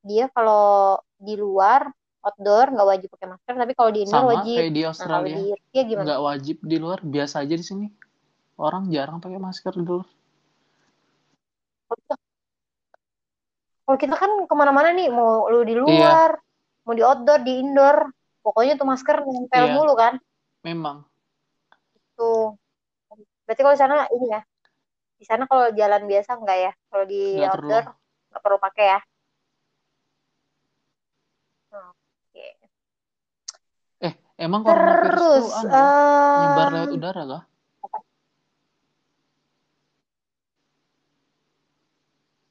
A: dia kalau di luar outdoor nggak wajib pakai masker, tapi kalau di indoor
B: Sama
A: wajib.
B: kayak di
A: Nah
B: Australia,
A: di Rusia gimana?
B: nggak wajib di luar, biasa aja di sini. Orang jarang pakai masker di luar.
A: Kalau kita, kan ke mana-mana nih, mau lu di
B: Iya,
A: luar, mau di outdoor, di indoor, pokoknya tuh masker nempel
B: iya,
A: mulu kan.
B: memang.
A: Tuh. Berarti kalau di sana ini ya, di sana kalau jalan biasa enggak ya? Kalau di
B: Nggak perlu.
A: outdoor nggak perlu pakai ya?
B: Emang coronavirus
A: Terus,
B: tuh anu, nyebar
A: em,
B: lewat udara kah?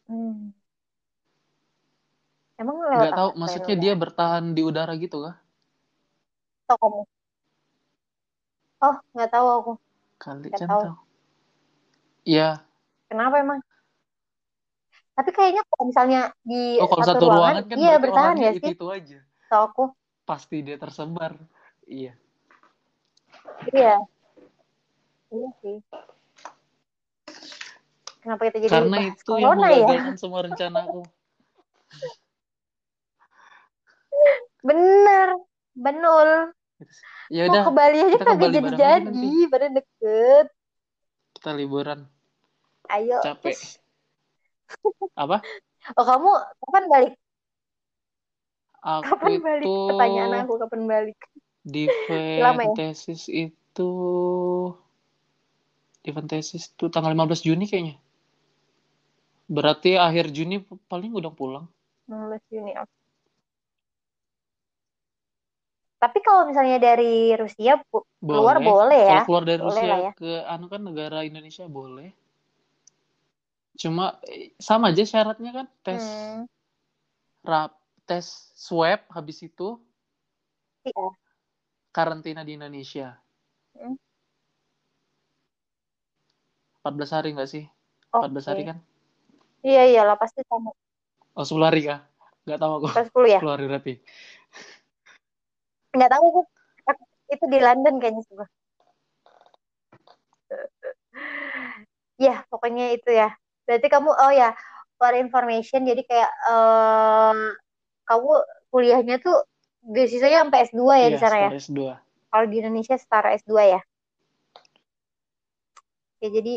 A: hmm, emang lewat apa?
B: tahu, maksudnya dia bertahan di udara gitu kah?
A: Tahu kamu? Oh, nggak tahu aku.
B: Kali Chan
A: tahu.
B: Iya.
A: Kenapa emang? Tapi kayaknya kalau misalnya di
B: Oh, kalau
A: satu
B: satu
A: ruangan,
B: ruangan kan
A: iya bertahan ya sih?
B: itu-itu aja.
A: Tahu aku.
B: Pasti dia tersebar. Iya.
A: Iya. Iya sih. Kenapa kita jadi
B: Karena itu yang
A: corona ya?
B: menggagalkan semua rencanaku.
A: Bener. Benul.
B: Ya
A: Mau
B: udah,
A: ke Bali aja kagak jadi-jadi. Pada deket.
B: Kita liburan.
A: Ayo.
B: Capek. Apa?
A: Oh kamu kapan balik?
B: Aku
A: Kapan balik?
B: itu
A: Pertanyaan aku kapan balik? Lama ya?
B: defense tesis itu defense tesis itu tanggal 15 Juni kayaknya. Berarti akhir Juni paling udah pulang.
A: 16 Juni. oke. Tapi kalau misalnya dari Rusia pu- keluar boleh ya?
B: Kalau keluar dari
A: Boleh
B: Rusia
A: lah ya.
B: ke anu kan negara Indonesia boleh. Cuma eh, sama aja syaratnya kan tes
A: Hmm.
B: rap tes swab habis itu
A: Iya.
B: karantina di Indonesia.
A: Hmm.
B: 14 hari nggak sih?
A: Oke.
B: 14 hari kan?
A: Iya iyalah pasti sama.
B: Oh, 10 hari kah? Nggak tahu aku.
A: Pas 10 ya?
B: 10 hari berarti.
A: Nggak tahu aku. Aku- Itu di London kayaknya sih. Ya, pokoknya itu ya. Berarti kamu oh ya, for information jadi kayak eh kamu kuliahnya tuh beasiswanya sampai S2 ya di
B: Iya,
A: sana ya.
B: setara S2.
A: Kalau di Indonesia setara S2 ya. Ya jadi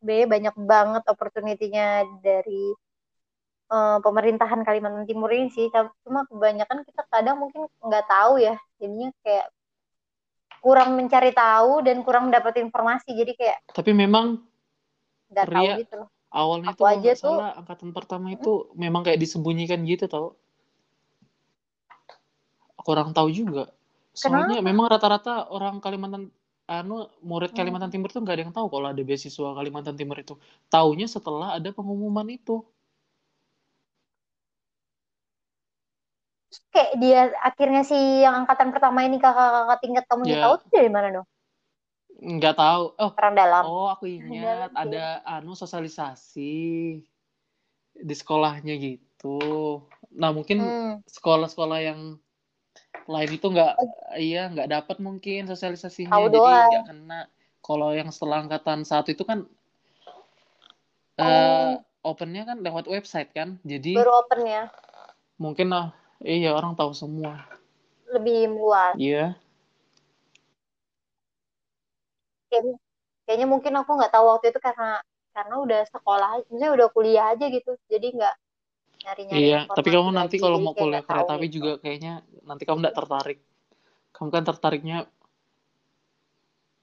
A: sebenarnya banyak banget opportunity-nya dari eh, pemerintahan Kalimantan Timur ini sih. Cuma kebanyakan kita kadang mungkin nggak tahu ya. Jadinya kayak kurang mencari tahu dan kurang mendapat informasi. Jadi kayak
B: Tapi memang
A: nggak tahu gitu loh.
B: awalnya
A: Aku
B: itu
A: aja tuh
B: salah angkatan pertama itu memang kayak disembunyikan gitu tau. Kurang tahu juga. Soalnya
A: kenapa?
B: memang rata-rata orang Kalimantan anu murid Kalimantan
A: Hmm.
B: Timur tuh nggak ada yang tahu kalau ada beasiswa Kalimantan Timur itu. Taunya setelah ada pengumuman itu.
A: Kayak dia akhirnya si yang angkatan pertama ini kakak-kakak tingkat kamu
B: Ya.
A: tahu tuh dari mana dong?
B: Nggak tahu. Oh,
A: Orang dalam.
B: oh aku ingat
A: Dalam
B: ada anu sosialisasi di sekolahnya gitu. Nah mungkin
A: Hmm.
B: sekolah-sekolah yang lain itu nggak iya nggak dapat mungkin sosialisasinya
A: Tahu
B: jadi
A: doang.
B: nggak kena kalau yang setelah angkatan satu itu kan
A: Oh.
B: eh opennya kan lewat website kan jadi
A: Baru open ya.
B: mungkin lah iya orang tahu semua
A: Lebih luas.
B: iya
A: Kayaknya, kayaknya mungkin aku nggak tahu waktu itu karena karena udah sekolah, maksudnya udah kuliah aja gitu. Jadi nggak nyari-nyari
B: iya tapi kamu nanti kalau mau kuliah kereta api
A: gitu.
B: juga kayaknya nanti kamu nggak tertarik kamu kan tertariknya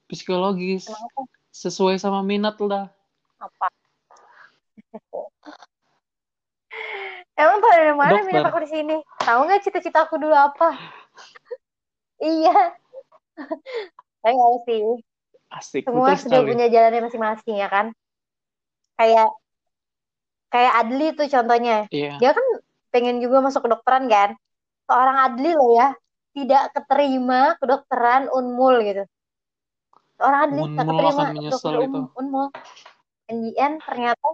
B: psikologis
A: Kenapa?
B: sesuai sama minat lah
A: Apa? Emang pada mana minat aku di sini? Tahu nggak cita-cita aku dulu apa? Iya. Saya nggak sih.
B: asik
A: Semua sudah
B: sekali
A: punya jalannya masing-masing ya kan? Kayak kayak Adli tuh contohnya.
B: iya
A: Dia kan pengen juga masuk kedokteran kan? Seorang Adli loh ya, tidak keterima kedokteran Unmul gitu. Seorang Adli
B: Unmul
A: keterima dokter
B: itu
A: Un- Unmul. End ternyata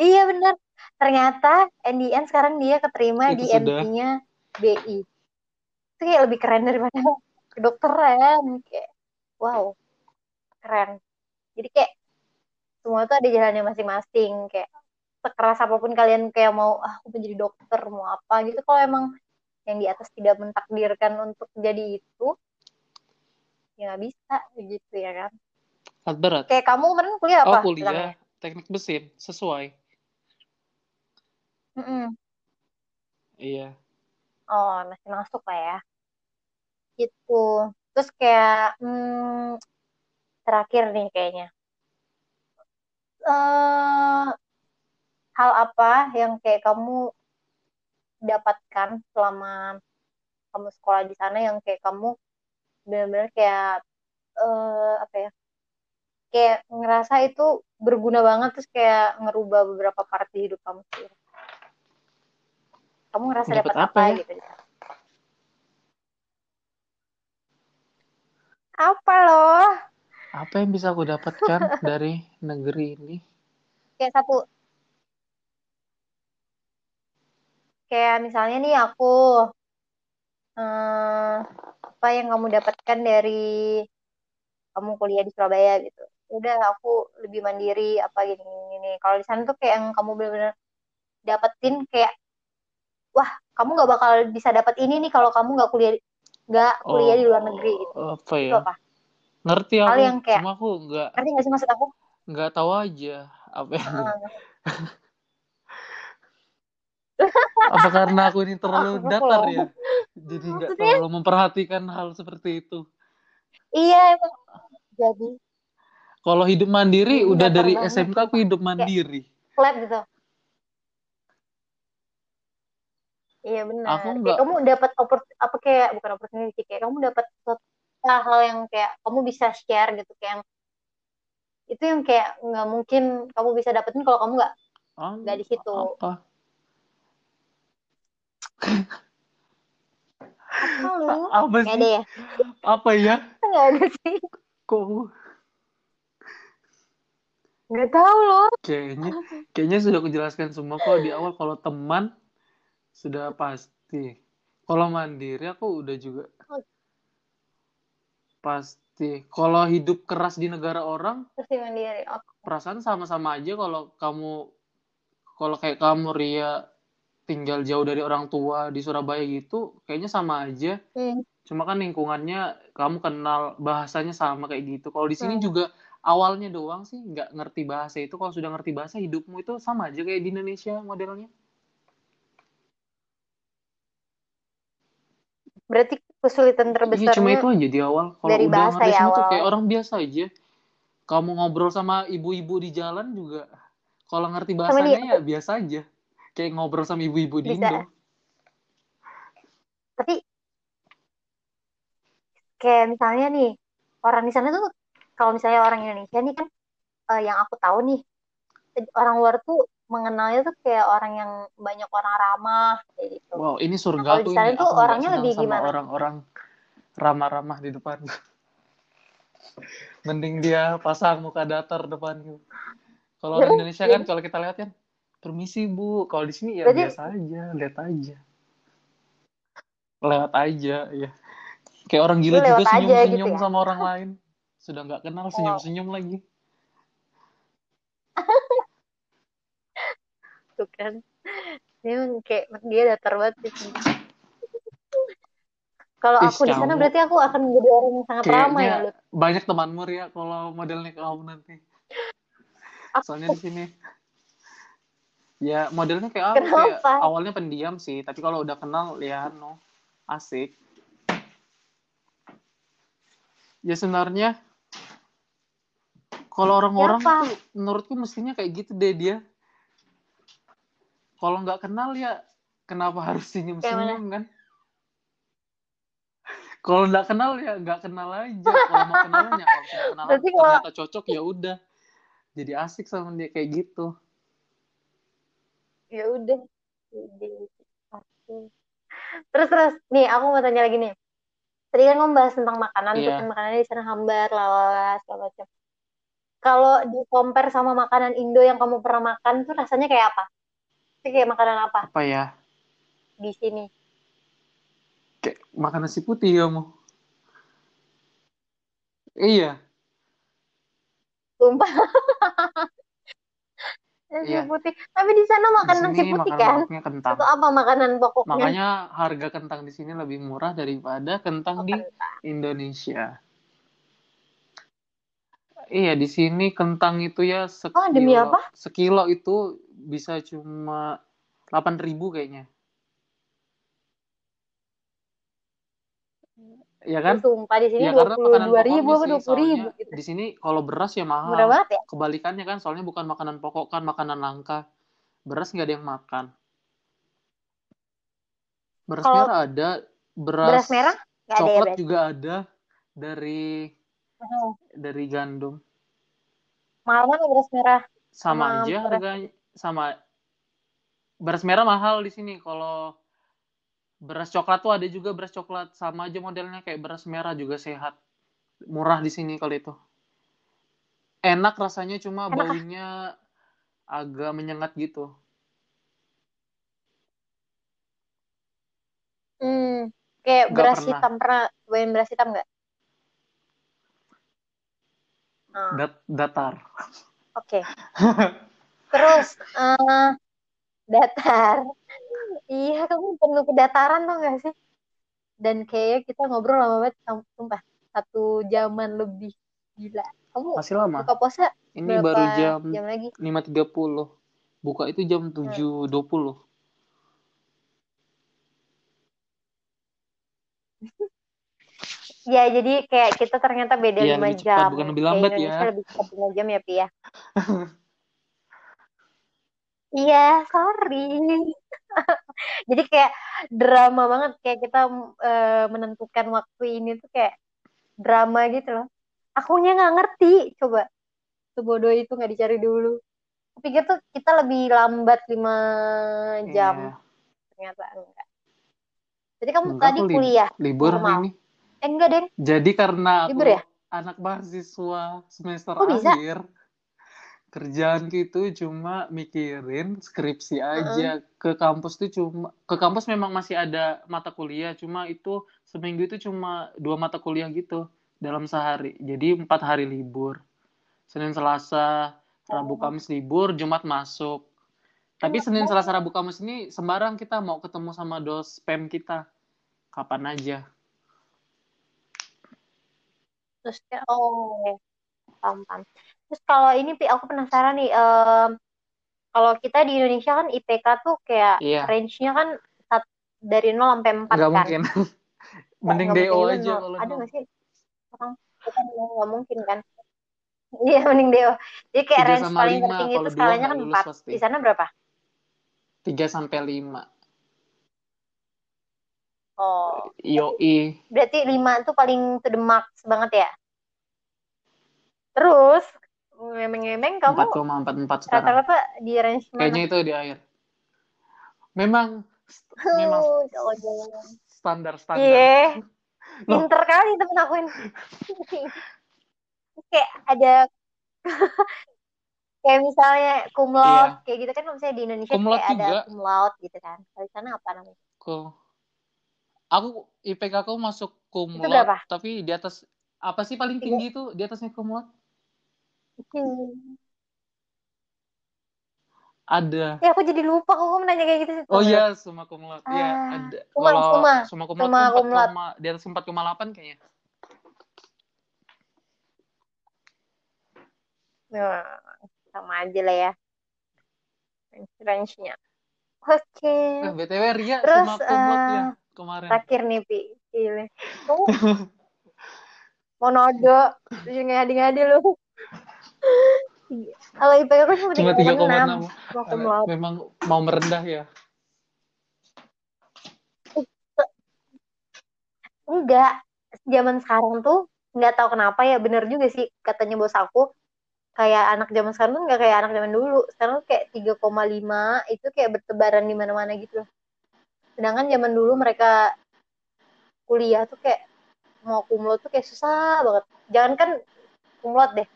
A: iya benar. Ternyata end sekarang dia keterima
B: itu
A: di MT-nya BI. Itu kayak lebih keren daripada kedokteran. Kayak wow, keren. Jadi kayak semua tuh ada jalannya masing-masing. Kayak sekeras apa pun kalian kayak mau ah aku menjadi dokter mau apa gitu kalau emang yang di atas tidak mentakdirkan untuk jadi itu ya nggak bisa gitu ya kan
B: Berat berat.
A: kayak kamu kemarin kuliah
B: Oh
A: apa
B: kuliah
A: bilangnya?
B: teknik mesin sesuai.
A: Mm-mm.
B: Iya.
A: oh masih masuk lah ya gitu terus kayak hmm, terakhir nih kayaknya eh hal apa yang kayak kamu dapatkan selama kamu sekolah di sana yang kayak kamu benar-benar kayak uh, apa ya kayak ngerasa itu berguna banget terus kayak ngerubah beberapa part di hidup kamu sendiri kamu ngerasa dapat apa, apa ya? gitu apa loh?
B: Apa yang bisa aku dapatkan dari negeri ini?
A: Kayak satu kayak misalnya nih aku eh, apa yang kamu dapatkan dari kamu kuliah di Surabaya gitu. Udah aku lebih mandiri apa gini gini kalau di sana tuh kayak yang kamu benar-benar dapetin kayak wah kamu nggak bakal bisa dapat ini nih kalau kamu nggak kuliah nggak kuliah oh, di luar negeri gitu.
B: apa ya? Apa? ngerti aku Hal yang kayak cuma aku nggak
A: ngerti nggak sih maksud aku?
B: nggak tahu aja apa yang apa karena aku ini terlalu oh, datar ya? Jadi nggak terlalu memperhatikan hal seperti itu.
A: Iya emang. Jadi.
B: Kalau hidup mandiri udah dari SMK aku hidup mandiri.
A: flat gitu Iya benar. Aku enggak... kamu dapat apa kayak bukan opportunity kayak kamu dapat hal yang kayak kamu bisa share gitu kayak itu yang kayak nggak mungkin kamu bisa dapetin kalau kamu nggak nggak di situ. Apa? apa lu?
B: Apa sih? ada ya? Apa ya?
A: Nggak ada sih.
B: Kok?
A: Nggak tahu loh.
B: Kayaknya, kayaknya sudah aku jelaskan semua kok di awal kalau teman sudah pasti. Kalau mandiri aku udah juga pasti. Kalau hidup keras di negara orang,
A: pasti mandiri.
B: Perasaan sama-sama aja kalau kamu kalau kayak kamu Ria tinggal jauh dari orang tua di Surabaya gitu, kayaknya sama aja. Hmm. Cuma kan lingkungannya kamu kenal bahasanya sama kayak gitu. Kalau di sini hmm. juga awalnya doang sih nggak ngerti bahasa itu. Kalau sudah ngerti bahasa hidupmu itu sama aja kayak di Indonesia modelnya.
A: Berarti kesulitan terbesarnya
B: iya, cuma itu aja di awal. Kalau dari udah bahasa ya awal. kayak orang biasa aja. Kamu ngobrol sama ibu-ibu di jalan juga. Kalau ngerti bahasanya ya biasa aja. Kayak ngobrol sama ibu-ibu di Indo.
A: Tapi kayak misalnya nih orang di sana tuh kalau misalnya orang Indonesia nih kan uh, yang aku tahu nih orang luar tuh mengenalnya tuh kayak orang yang banyak orang ramah kayak gitu.
B: Wow, ini surga nah, tuh ini.
A: tuh orangnya lebih gimana?
B: Orang-orang ramah-ramah di depan. Mending dia pasang muka datar depan Kalau orang Indonesia kan kalau kita lihat kan permisi Bu. Kalau di sini ya Berarti... biasa aja, lihat aja. Lewat aja ya. Kayak orang gila juga senyum-senyum gitu ya? sama orang lain. Sudah nggak kenal senyum-senyum lagi.
A: gitu kan. Dia kayak dia datar banget sih kalau aku di sana berarti aku akan menjadi orang yang sangat ramai ya
B: banyak temanmu ya kalau modelnya kamu nanti. Soalnya di sini. Ya modelnya kayak apa? Kayak awalnya pendiam sih tapi kalau udah kenal ya no. Asik. Ya sebenarnya kalau orang-orang tuh menurutku mestinya kayak gitu deh dia kalau nggak kenal ya kenapa harus senyum-senyum kan? Kalau nggak kenal ya nggak kenal aja. Kalau mau kenalnya kalau kenal ternyata cocok ya udah. Jadi asik sama dia kayak gitu.
A: Ya udah. Terus terus nih aku mau tanya lagi nih. Tadi kan kamu bahas tentang makanan, yeah. tuh makanannya di sana hambar, lala, segala macam. Kalau di compare sama makanan Indo yang kamu pernah makan tuh rasanya kayak apa? Kayak makanan apa?
B: Apa ya?
A: Di sini.
B: Kayak makan nasi putih kamu. Iya.
A: Sumpah. nasi iya. putih. Tapi di sana makan di nasi putih kan? Kentang. Itu apa makanan pokoknya?
B: Makanya harga kentang di sini lebih murah daripada kentang oh, di kentang. Indonesia. Iya, di sini kentang itu ya sekilo. Oh, demi apa? Sekilo itu bisa cuma 8000 kayaknya. Ya kan?
A: Sumpah di sini ya, dua puluh dua ribu atau dua puluh ribu.
B: Gitu. Di sini kalau beras ya mahal. Murah banget ya? Kebalikannya kan, soalnya bukan makanan pokok kan, makanan langka. Beras nggak ada yang makan. Beras kalau... merah ada, beras,
A: Beras merah nggak ada ya
B: coklat juga ada dari
A: Mhm.
B: dari gandum.
A: Mahal beras merah?
B: Sama
A: Sama
B: aja
A: beras-
B: harganya sama beras merah mahal di sini. Kalau beras coklat tuh ada juga beras coklat. Sama aja modelnya kayak beras merah juga sehat. Murah di sini kalau itu. Enak rasanya cuma
A: Enak
B: baunya agak menyengat gitu.
A: Hmm, kayak
B: Nggak
A: beras
B: pernah.
A: hitam pernah cobain beras hitam nggak?
B: Dat- datar.
A: Oke. Terus eh datar. Iya, kamu penuh kedataran tuh gak sih? Dan kayaknya kita ngobrol lama banget, sumpah. Satu jaman lebih. Gila. Kamu
B: masih lama
A: buka puasa
B: ini baru jam
A: jam lagi?
B: 5.30 buka itu jam 7.20
A: Ya, jadi kayak kita ternyata beda
B: Iya,
A: 5
B: lebih cepat,
A: jam.
B: bukan lebih
A: Kayak
B: lambat
A: Indonesia
B: ya.
A: lebih cepat 5 jam ya, Pi ya? Iya, sorry. Jadi kayak drama banget kayak kita eh, menentukan waktu ini tuh kayak drama gitu loh. Akunya nggak ngerti, coba sebodoh itu nggak dicari dulu. Pikir tuh kita lebih lambat 5 jam,
B: Iya.
A: ternyata enggak. Jadi kamu
B: Enggak,
A: tadi
B: li-
A: kuliah
B: libur
A: normal.
B: ini
A: Eh enggak, Den.
B: Jadi karena aku
A: Libur ya?
B: anak mahasiswa semester
A: Kok bisa?
B: Kerjaan gitu cuma mikirin skripsi aja. Ke kampus tuh cuma ke kampus memang masih ada mata kuliah, cuma itu seminggu itu cuma dua mata kuliah gitu dalam sehari. Jadi empat hari libur. Senin, Selasa, Rabu, Kamis libur, Jumat masuk. Tapi Senin, Selasa, Rabu, Kamis ini sembarang kita mau ketemu sama dos PEM kita. Kapan aja.
A: Terus oh, paham, paham. Terus kalau ini, Pi, aku penasaran nih, em, kalau kita di Indonesia kan IPK tuh kayak
B: Iya.
A: range-nya kan dari 0 sampai 4
B: Nggak
A: kan.
B: mungkin. Mending
A: Nggak
B: DO
A: mungkin
B: aja kalau.
A: Ada nggak sih orang kita nggak mungkin kan? Iya, mending DO. Jadi kayak range paling tertinggi itu skalanya kan
B: lulus
A: 4.
B: pasti.
A: Di sana berapa?
B: 3 sampai 5.
A: Oh,
B: Yoi.
A: berarti 5 itu paling to the max banget ya? Terus, ngemeng-ngemeng kamu
B: 4,44 sekarang.
A: rata-rata di range mana?
B: Kayaknya itu di akhir. Memang memang
A: jangan-jangan.
B: standar-standar.
A: Iya, pinter kali temen aku ini. kayak ada kayak misalnya cum laude
B: Iya.
A: kayak gitu kan misalnya di Indonesia
B: Cum
A: kayak ada
B: juga.
A: cum laude gitu kan. Kalau di sana apa namanya?
B: Cool. Aku IPK aku masuk cum
A: Itu
B: laude, tapi di atas apa sih paling tinggi tuh di atasnya cum laude?
A: Hmm.
B: Ada.
A: Ya aku jadi lupa kok kamu nanya kayak gitu sih.
B: Oh iya, summa cum laude. Iya,
A: Ah,
B: ada.
A: summa,
B: Kalau
A: summa.
B: summa cum laude
A: cum laude.
B: 4, di atas 4,8 kayaknya.
A: Nah, sama aja lah ya. Range-nya. Oke.
B: Eh, BTW Ria
A: Terus,
B: summa cum laude ya
A: eh,
B: kemarin.
A: Terakhir nih, Pi. Gile. Kamu mau nodo, ngadi-ngadi lu. Kalau IPK aku cuma
B: Cuma
A: 3,6.
B: 3,6.
A: Mau cum laude.
B: Memang mau merendah ya.
A: Enggak. Zaman sekarang tuh nggak tahu kenapa ya bener juga sih katanya bos aku kayak anak zaman sekarang tuh nggak kayak anak zaman dulu. Sekarang tuh kayak 3,5 itu kayak bertebaran di mana-mana gitu loh. Sedangkan zaman dulu mereka kuliah tuh kayak mau kumlot tuh kayak susah banget. Jangan kan kumlot deh.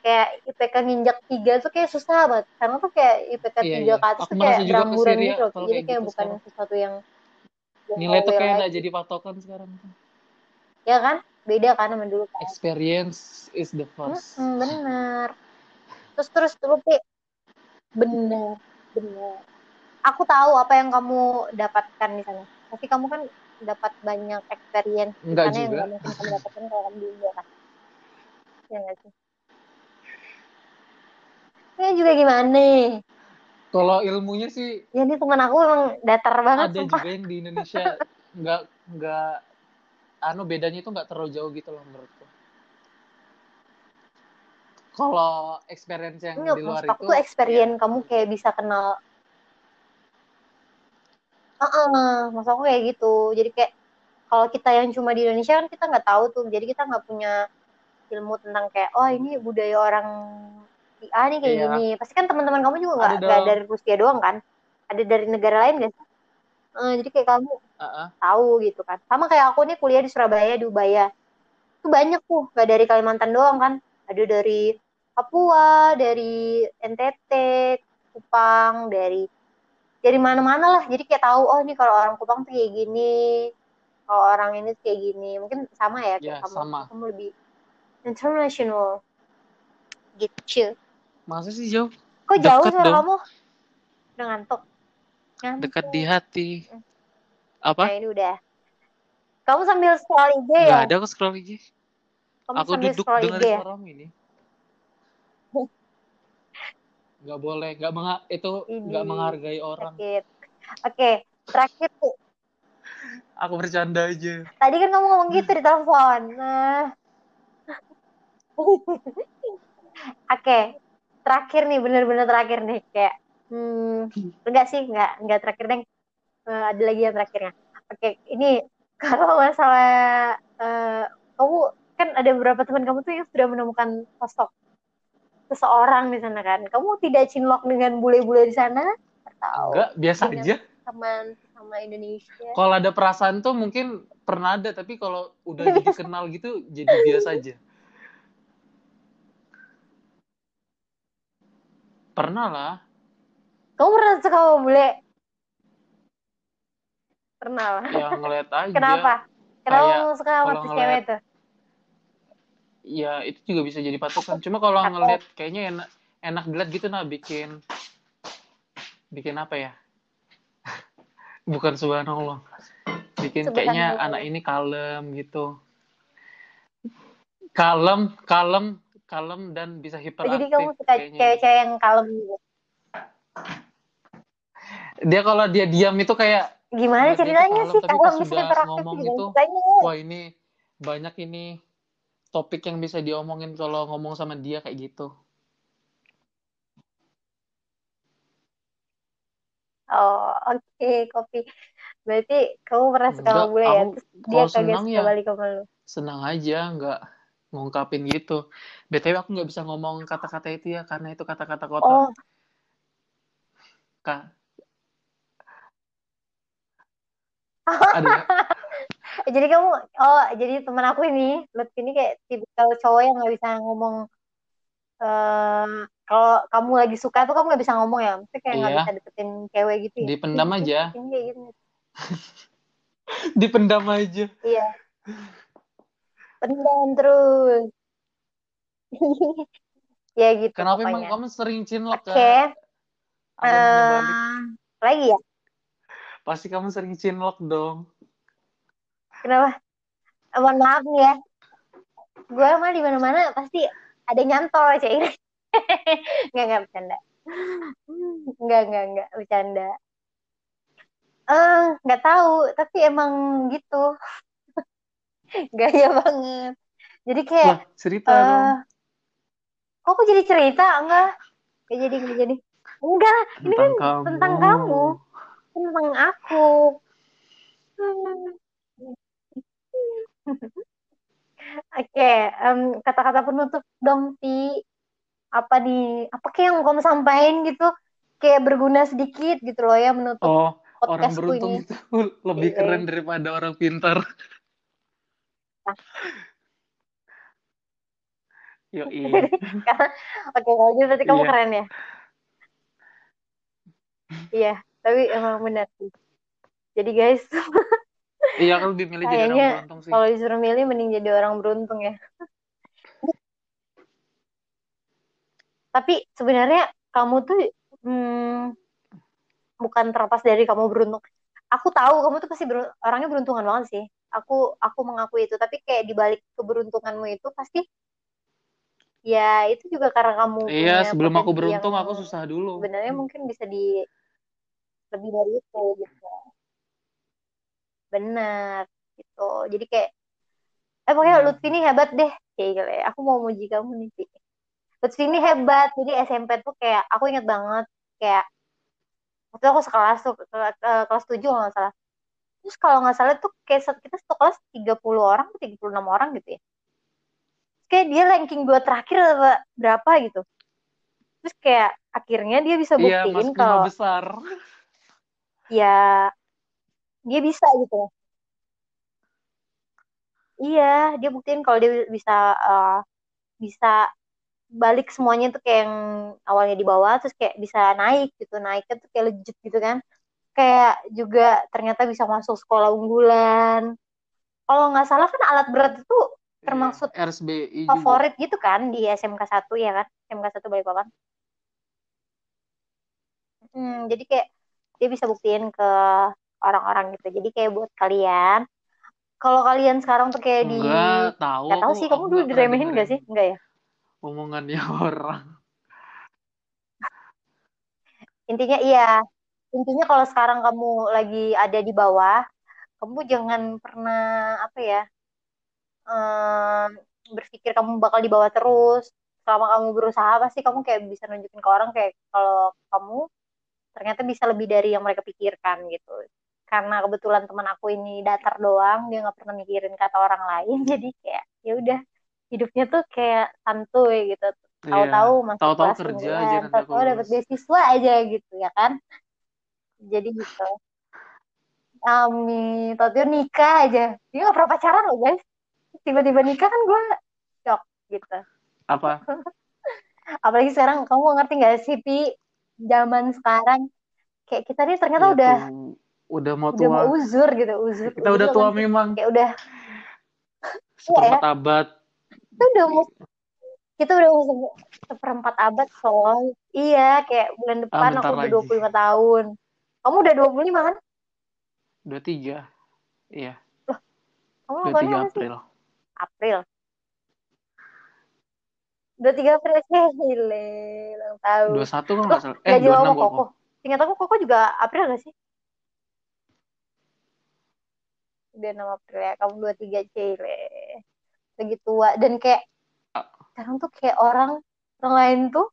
A: Kayak IPK nginjak 3 tuh kayak susah banget. Karena tuh kayak IPK
B: Iya,
A: 3
B: iya.
A: ke atas
B: Aku
A: tuh kayak
B: Syria
A: gitu loh. Jadi
B: kayak
A: kayak
B: gitu
A: bukan
B: sekarang.
A: sesuatu yang
B: Nilai tuh kayak nggak jadi patokan sekarang.
A: Ya kan? Beda kan sama dulu kan.
B: Experience is the first.
A: Mm-mm, bener. Terus terus dulu Pi. Bener, bener. Aku tahu apa yang kamu dapatkan di sana. Tapi kamu kan dapat banyak experience
B: Enggak
A: sana yang nggak mungkin kamu dapatkan kalau kamu di India kan. Ya nggak sih? Ya juga gimana?
B: Kalau ilmunya sih
A: Ya ini teman aku emang datar banget
B: ada
A: sumpah.
B: juga yang di Indonesia nggak nggak anu bedanya itu nggak terlalu jauh gitu loh menurutku. Kalau experience yang
A: Enggak,
B: di luar itu
A: tuh experience
B: ya,
A: kamu kayak bisa kenal. Heeh, maksud aku kayak gitu. Jadi kayak kalau kita yang cuma di Indonesia kan kita nggak tahu tuh jadi kita nggak punya ilmu tentang kayak oh ini budaya orang A nih kayak
B: Iya.
A: gini. Pasti kan teman-teman kamu juga nggak nggak
B: dong.
A: dari Rusia doang kan? Ada dari negara lain gak sih? Eh, jadi kayak kamu
B: Ah, ah.
A: tahu gitu kan. Sama kayak aku nih kuliah di Surabaya di Ubaya itu banyak tuh nggak dari Kalimantan doang kan. Ada dari Papua dari NTT Kupang dari dari mana-mana lah. Jadi kayak tahu oh ini kalau orang Kupang tuh kayak gini kalau orang ini tuh kayak gini. Mungkin sama ya kayak
B: Ya,
A: kamu.
B: sama.
A: kamu lebih international. Gitu
B: Masa sih jauh?
A: kok jauh
B: Deket
A: suara
B: dong.
A: kamu udah ngantuk ngantuk
B: Dekat di hati.
A: nah
B: Apa?
A: ini udah kamu sambil scroll IG ya
B: Nggak ada aku scroll lagi.
A: kamu
B: Aku
A: sambil
B: duduk
A: IG ya
B: suaramu ini. Nggak boleh, nggak menga- itu nggak
A: ini
B: menghargai orang.
A: sakit oke terakhir tuh
B: Aku bercanda aja.
A: tadi kan kamu ngomong gitu di telepon nah oke terakhir nih bener-bener terakhir nih. Kayak hmm, enggak sih enggak enggak terakhir deh. Eh, ada lagi yang terakhirnya. Oke ini kalau masalah eh, kamu kan ada beberapa teman kamu tuh yang sudah menemukan sosok seseorang di sana kan. Kamu tidak cinlok dengan bule-bule di sana? Atau
B: Enggak, biasa aja.
A: teman sama Indonesia?
B: Kalau ada perasaan tuh mungkin pernah ada, tapi kalau udah jadi kenal gitu, jadi biasa aja. Pernah lah.
A: kamu pernah suka sama bule pernah lah
B: Ya ngeliat aja.
A: kenapa kenapa
B: Kayak
A: kamu suka sama
B: ngeliat-
A: cewek tuh
B: Ya itu juga bisa jadi patokan. Cuma kalau ngeliat kayaknya enak enak dilihat gitu nah bikin bikin apa ya? Bukan subhanallah. Bikin kayaknya
A: Subhanallah.
B: anak ini kalem gitu. Kalem, kalem, kalem dan bisa hiperaktif.
A: jadi kamu suka cewek-cewek yang kalem gitu?
B: Dia kalau dia diam itu kayak
A: gimana ceritanya sih bisa
B: sudah
A: interaktif
B: ngomong itu, wah ini banyak ini topik yang bisa diomongin kalau ngomong sama dia kayak gitu.
A: oh oke kopi. Berarti kamu pernah suka sama
B: Enggak,
A: bule ya? terus dia
B: kalau
A: suka
B: ya.
A: balik sama lu?
B: Senang aja, nggak ngungkapin gitu. BTW aku nggak bisa ngomong kata-kata itu ya, karena itu kata-kata kotor.
A: oh
B: Kak, ada
A: jadi kamu oh jadi teman aku ini Lutfi ini kayak tipikal cowok yang nggak bisa ngomong eh kalau kamu lagi suka tuh kamu nggak bisa ngomong ya maksudnya kayak nggak
B: Iya.
A: bisa deketin cewek gitu ya
B: dipendam aja,
A: kayak gitu
B: dipendam aja.
A: iya pendam terus. Ya gitu
B: Kenapa emang kamu sering cinlok
A: oke.
B: Ke
A: eh, lagi ya?
B: Pasti kamu sering cinlok dong.
A: kenapa? Eh, mohon maaf nih ya. Gue mah di mana mana pasti ada nyantol aja ini nggak nggak bercanda. Nggak nggak nggak bercanda. Eh nggak tahu tapi emang gitu gaya banget jadi kayak
B: Wah, cerita dong.
A: eh kok aku jadi cerita enggak gak jadi gak jadi enggak ini kan
B: Tentang kamu.
A: tentang kamu tentang aku. Oke, em, kata-kata penutup dong, Ti. Apa nih? Apa kayak yang kamu sampaikan gitu? Kayak berguna sedikit gitu loh ya menutup
B: Oh, orang beruntung
A: ini.
B: itu lebih
A: Iya.
B: keren daripada orang pintar. Yoi.
A: Oke, kalau gitu berarti kamu
B: Iya.
A: keren ya. Iya, tapi emang benar sih. Jadi guys,
B: Iya, aku lebih milih jadi orang beruntung sih.
A: kalau disuruh milih mending jadi orang beruntung ya. Tapi sebenarnya kamu tuh hmm, bukan terlepas dari kamu beruntung. Aku tahu kamu tuh pasti ber- orangnya beruntungan banget sih. Aku aku mengakui itu. Tapi kayak di balik keberuntunganmu itu pasti ya itu juga karena kamu
B: Iya, sebelum aku beruntung aku susah dulu.
A: sebenarnya mungkin bisa di lebih dari itu gitu. Benar gitu. Jadi kayak eh pokoknya
B: Hmm.
A: Lutfi ini hebat deh kayak gitu ya. Aku mau muji kamu nih sih. Lutfi ini hebat. Jadi SMP tuh kayak aku inget banget kayak waktu aku sekelas tuh ke- kelas 7 kalau nggak salah. Terus kalau nggak salah tuh kayak kita satu kelas 30 orang 36 orang gitu ya. Kayak dia ranking dua terakhir apa berapa gitu. Terus kayak akhirnya dia bisa
B: Iya,
A: buktiin
B: lima
A: kalau
B: besar.
A: ya dia bisa gitu. Iya dia buktiin kalau dia bisa eh, bisa balik semuanya tuh kayak yang awalnya di bawah terus kayak bisa naik gitu. Naiknya tuh kayak legit gitu kan kayak juga ternyata bisa masuk sekolah unggulan kalau nggak salah kan alat berat itu termasuk
B: Iya, RSBI juga.
A: favorit gitu kan di SMK 1 ya kan SMK 1 Balikpapan hmm, jadi kayak dia bisa buktiin ke orang-orang gitu jadi kayak buat kalian kalau kalian sekarang tuh kayak di
B: Enggak tahu.
A: nggak tahu sih kamu dulu
B: nggak
A: diremehin gak sih enggak ya
B: Omongannya orang.
A: intinya iya intinya kalau sekarang kamu lagi ada di bawah kamu jangan pernah apa ya em, berpikir kamu bakal di bawah terus. Selama kamu berusaha pasti kamu kayak bisa nunjukin ke orang kayak kalau kamu ternyata bisa lebih dari yang mereka pikirkan gitu. Karena kebetulan teman aku ini datar doang dia nggak pernah mikirin kata orang lain. Jadi kayak ya udah hidupnya tuh kayak santuy gitu. Tahu-tahu
B: Iya.
A: masuk
B: Tahu-tahu kerja aja
A: tahu-tahu dapat beasiswa aja gitu ya kan jadi gitu Amin tahu nikah aja dia nggak pernah pacaran loh guys tiba-tiba nikah kan gue shock gitu
B: Apa?
A: apalagi sekarang kamu ngerti gak sih Pi zaman sekarang kayak kita nih ternyata
B: Iya
A: udah
B: tuh, udah mau
A: udah mau
B: tua.
A: uzur gitu uzur
B: Kita udah
A: uzur
B: tua
A: kan.
B: memang.
A: kayak udah
B: Seperempat abad.
A: kita udah mau kita udah mau se- seperempat abad soal iya kayak bulan
B: Ah,
A: depan
B: bentar
A: aku udah
B: lagi.
A: 25 tahun kamu udah 25 kan
B: Dua tiga. Iya,
A: kamu
B: dua
A: ulang
B: tiga
A: tahun apa sih
B: April.
A: April 23 April gile ulang tahun
B: Dua satu kalau
A: Loh,
B: nggak salah. Eh,
A: gak
B: dua
A: jauh
B: enam
A: sama
B: kok.
A: Koko Ingat aku Koko juga April gak sih? Udah 6 April ya, kamu 23 Cile. Lagi tua. Dan kayak,
B: Ah.
A: sekarang tuh kayak orang, orang lain tuh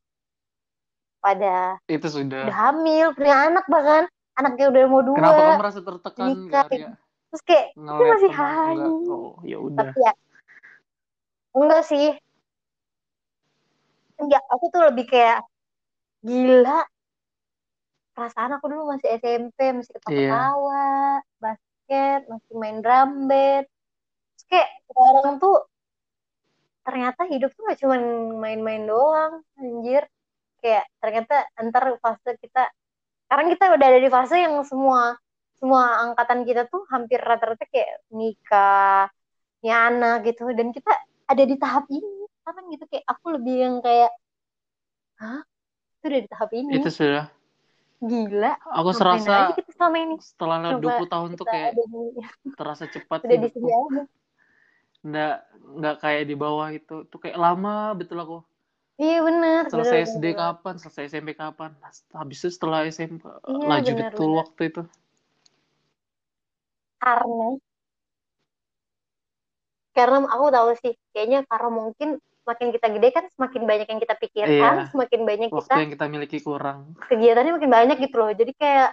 A: pada
B: Itu sudah.
A: udah hamil, punya anak bahkan. Anaknya udah mau dua.
B: Kenapa kamu merasa tertekan,
A: nikah.
B: Arya?
A: Terus kayak,
B: Ngeliat
A: masih hai.
B: Oh, ya udah.
A: Tapi ya, enggak sih. Enggak, aku tuh lebih kayak, gila. Perasaan aku dulu masih SMP, masih
B: Iya.
A: ketawa-ketawa, basket, masih main drum band. Terus kayak sekarang tuh ternyata hidup tuh gak cuma main-main doang, anjir. Kayak ternyata ntar fase kita, sekarang kita udah ada di fase yang semua semua angkatan kita tuh hampir rata-rata kayak nikah, punya anak gitu. Dan kita ada di tahap ini. Sekarang gitu kayak aku lebih yang kayak, hah? Itu udah di tahap ini.
B: Itu sudah.
A: Gila.
B: Aku serasa
A: aja kita selama ini.
B: setelah lewat
A: Coba
B: 20 tahun tuh kayak
A: di,
B: terasa cepat
A: udah di sini aja.
B: Nggak, nggak kayak di bawah itu. Tuh kayak lama betul aku.
A: Iya benar.
B: Selesai SD
A: benar.
B: kapan, selesai SMP kapan. Habis itu setelah SMP
A: Iya,
B: laju
A: benar,
B: betul
A: benar.
B: waktu itu.
A: Karena karena aku tahu sih, kayaknya karena mungkin semakin kita gede kan semakin banyak yang kita pikirkan,
B: Iya.
A: semakin banyak
B: Waktu
A: kita
B: yang kita miliki kurang.
A: kegiatannya makin banyak gitu loh. Jadi kayak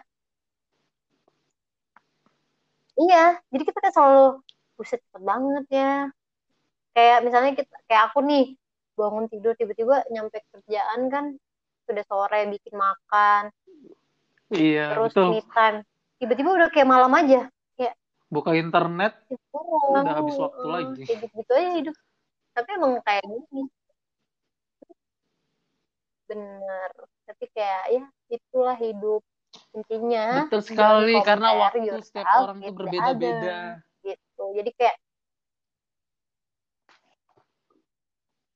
A: iya, jadi kita kayak selalu buset cepet banget ya. Kayak misalnya kita kayak aku nih bangun tidur tiba-tiba nyampe kerjaan kan sudah sore bikin makan,
B: Iya,
A: terus
B: betul.
A: me time. Tiba-tiba udah kayak malam aja.
B: Buka internet,
A: Ya, kurang.
B: Udah habis waktu
A: Heeh,
B: lagi.
A: Kayak gitu-gitu aja hidup. Tapi emang kayak gini. Bener. Tapi kayak ya itulah hidup. Intinya
B: betul sekali. Karena waktu
A: yourself
B: setiap orang tuh
A: the
B: berbeda-beda.
A: Gitu. Jadi kayak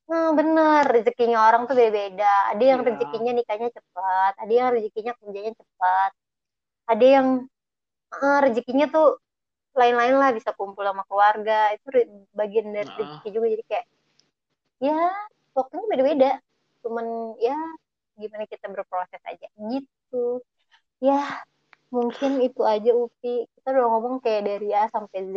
A: Hmm, bener, rezekinya orang tuh beda-beda. Ada yang
B: Iya.
A: rezekinya nikahnya cepat, ada yang rezekinya kerjanya cepat, ada yang eh, rezekinya tuh lain-lain lah bisa kumpul sama keluarga. Itu bagian dari
B: Nah.
A: rezeki juga. Jadi kayak ya waktunya beda-beda. Cuman ya gimana kita berproses aja gitu. Ya mungkin itu aja Upi. Kita udah ngomong kayak dari A sampai Z.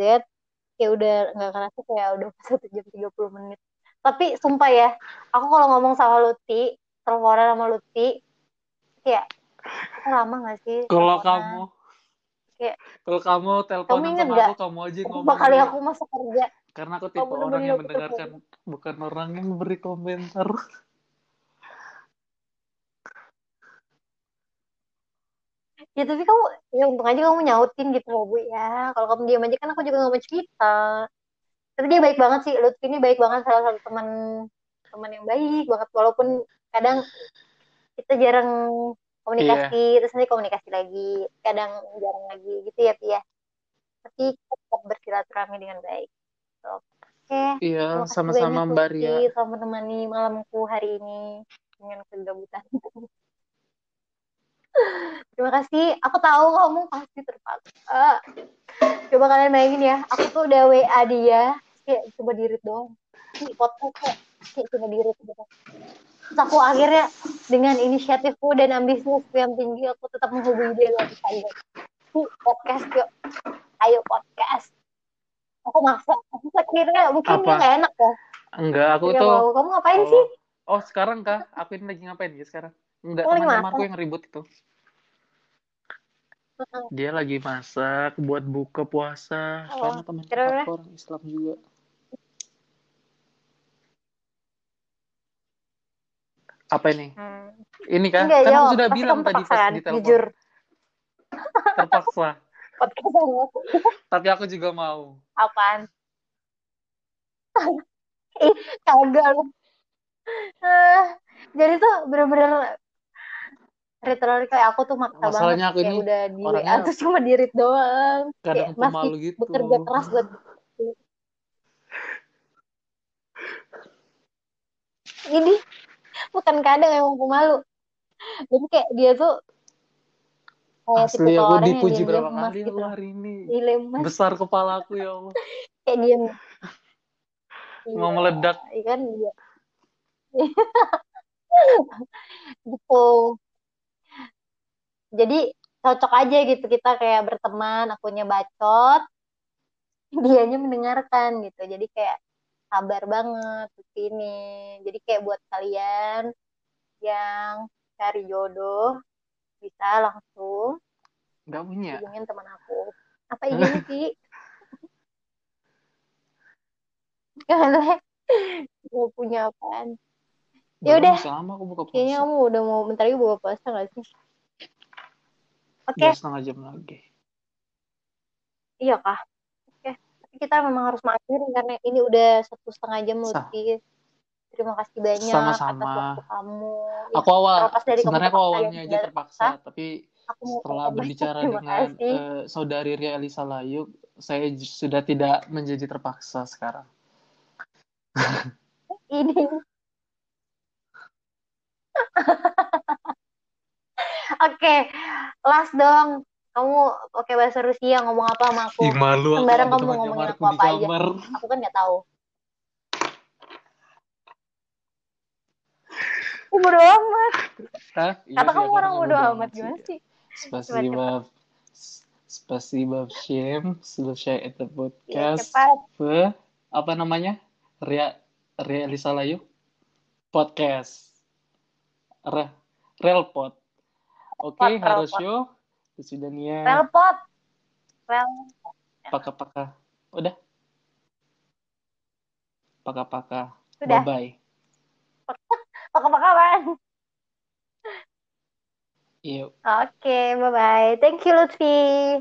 A: Kayak udah nggak kerasa kayak udah satu jam 30 menit. Tapi sumpah ya, aku kalau ngomong sama Luti, teleponan sama Luti, kayak lama gak sih?
B: Kalau kamu,
A: kayak
B: Kalau kamu teleponan
A: inget
B: sama
A: nggak?
B: aku, kamu aja ngomong dulu.
A: aku masuk kerja
B: Karena aku
A: Kamu
B: tipe orang yang mendengarkan, bukan orang yang beri komentar.
A: ya tapi kamu ya untung aja kamu nyautin gitu loh bu ya kalau kamu diam aja kan aku juga nggak mau cerita tapi dia baik banget sih. Lutfi ini baik banget salah satu teman teman yang baik banget. Walaupun kadang kita jarang komunikasi terus nanti komunikasi lagi kadang jarang lagi gitu ya Pia. Tapi tetap bersilaturahmi dengan baik. So, oke.
B: Iya,
A: terima kasih
B: sama-sama Mbak Ria.
A: telah menemani malamku hari ini dengan kegabutan terima kasih aku tahu kamu pasti terpaksa coba kalian bayangin ya aku tuh udah WA dia kayak coba dirit doang si podcast kok kayak coba dirit gitu terus aku akhirnya dengan inisiatifku dan ambisiusku yang tinggi aku tetap menghubungi dia lewat Instagram podcast yuk ayo podcast aku maksa aku kira mungkin
B: Apa?
A: dia nggak enak ya
B: Enggak, aku
A: dia
B: tuh.
A: kamu ngapain
B: Oh.
A: sih
B: Oh, sekarang kah? Aku ini lagi ngapain ya sekarang? Enggak, teman-temanku
A: masak?
B: yang ribut itu. Dia lagi masak buat buka puasa.
A: Oh,
B: Karena teman aku orang Islam juga. Apa ini?
A: Hmm.
B: Ini kah?
A: Enggak,
B: kan aku
A: jawab.
B: sudah bilang tadi pas
A: kan?
B: di telepon.
A: Jujur.
B: Terpaksa.
A: Sama aku.
B: Tapi aku juga mau.
A: Apaan? Ih, kagak lu. Eh, jadi tuh bener-bener literally kayak aku tuh maksa
B: Masalahnya
A: banget
B: aku ini
A: udah di WA terus cuma dirit doang
B: Kadang
A: kayak masih
B: gitu.
A: bekerja keras buat ini bukan kadang emang pemalu jadi kayak dia tuh kayak
B: Asli
A: tipikal
B: aku dipuji berapa kali
A: gitu
B: aku hari ini.
A: dilemas
B: Besar kepalaku ya Allah.
A: kayak dia
B: Mau meledak.
A: iya kan dia gitu jadi cocok aja gitu kita kayak berteman akunya bacot dianya mendengarkan gitu jadi kayak sabar banget ini jadi kayak buat kalian yang cari jodoh bisa langsung
B: Enggak punya.
A: hubungin teman aku apa IG-nya sih Gak punya apaan Ya udah.
B: sama aku buka
A: Kayaknya kamu udah mau bentar lagi buka puasa gak sih? Oke,
B: Dua setengah jam lagi.
A: iya kah? Oke, tapi kita memang harus mengakhiri karena ini udah satu setengah jam lebih. Terima kasih banyak
B: Sama-sama.
A: atas waktu kamu. Ya,
B: Aku awal,
A: dari
B: sebenarnya aku awalnya aja terpaksa, tapi
A: aku
B: setelah berbicara dengan eh, saudari Ria Elisa Layu, saya sudah tidak menjadi terpaksa sekarang.
A: Ini. Oke, last dong. Kamu oke bahasa Rusia ngomong apa sama aku?
B: Ih, malu aku
A: Sembarang
B: ada
A: kamu
B: teman
A: ngomongin
B: nyamarku
A: aku
B: di
A: apa aja.
B: kamar.
A: Aku kan nggak tahu. Aku bodo amat.
B: Hah? Iya
A: Kata
B: sih,
A: kamu
B: aku
A: orang
B: orangnya
A: bodo
B: bodo
A: amat
B: sih.
A: gimana sih?
B: Spasiba, spasiba всем, слушай это
A: Iya,
B: podcast
A: cepat.
B: в apa namanya? Ria Ria Elisa Layu podcast. Re, Relpot. Oke, okay, Harusyo. Sudania.
A: Relpot. Rel.
B: Paka-paka. Udah. Paka-paka. Bye-bye.
A: Paka-paka kan.
B: Iya.
A: Oke, bye-bye. Thank you, Lutfi.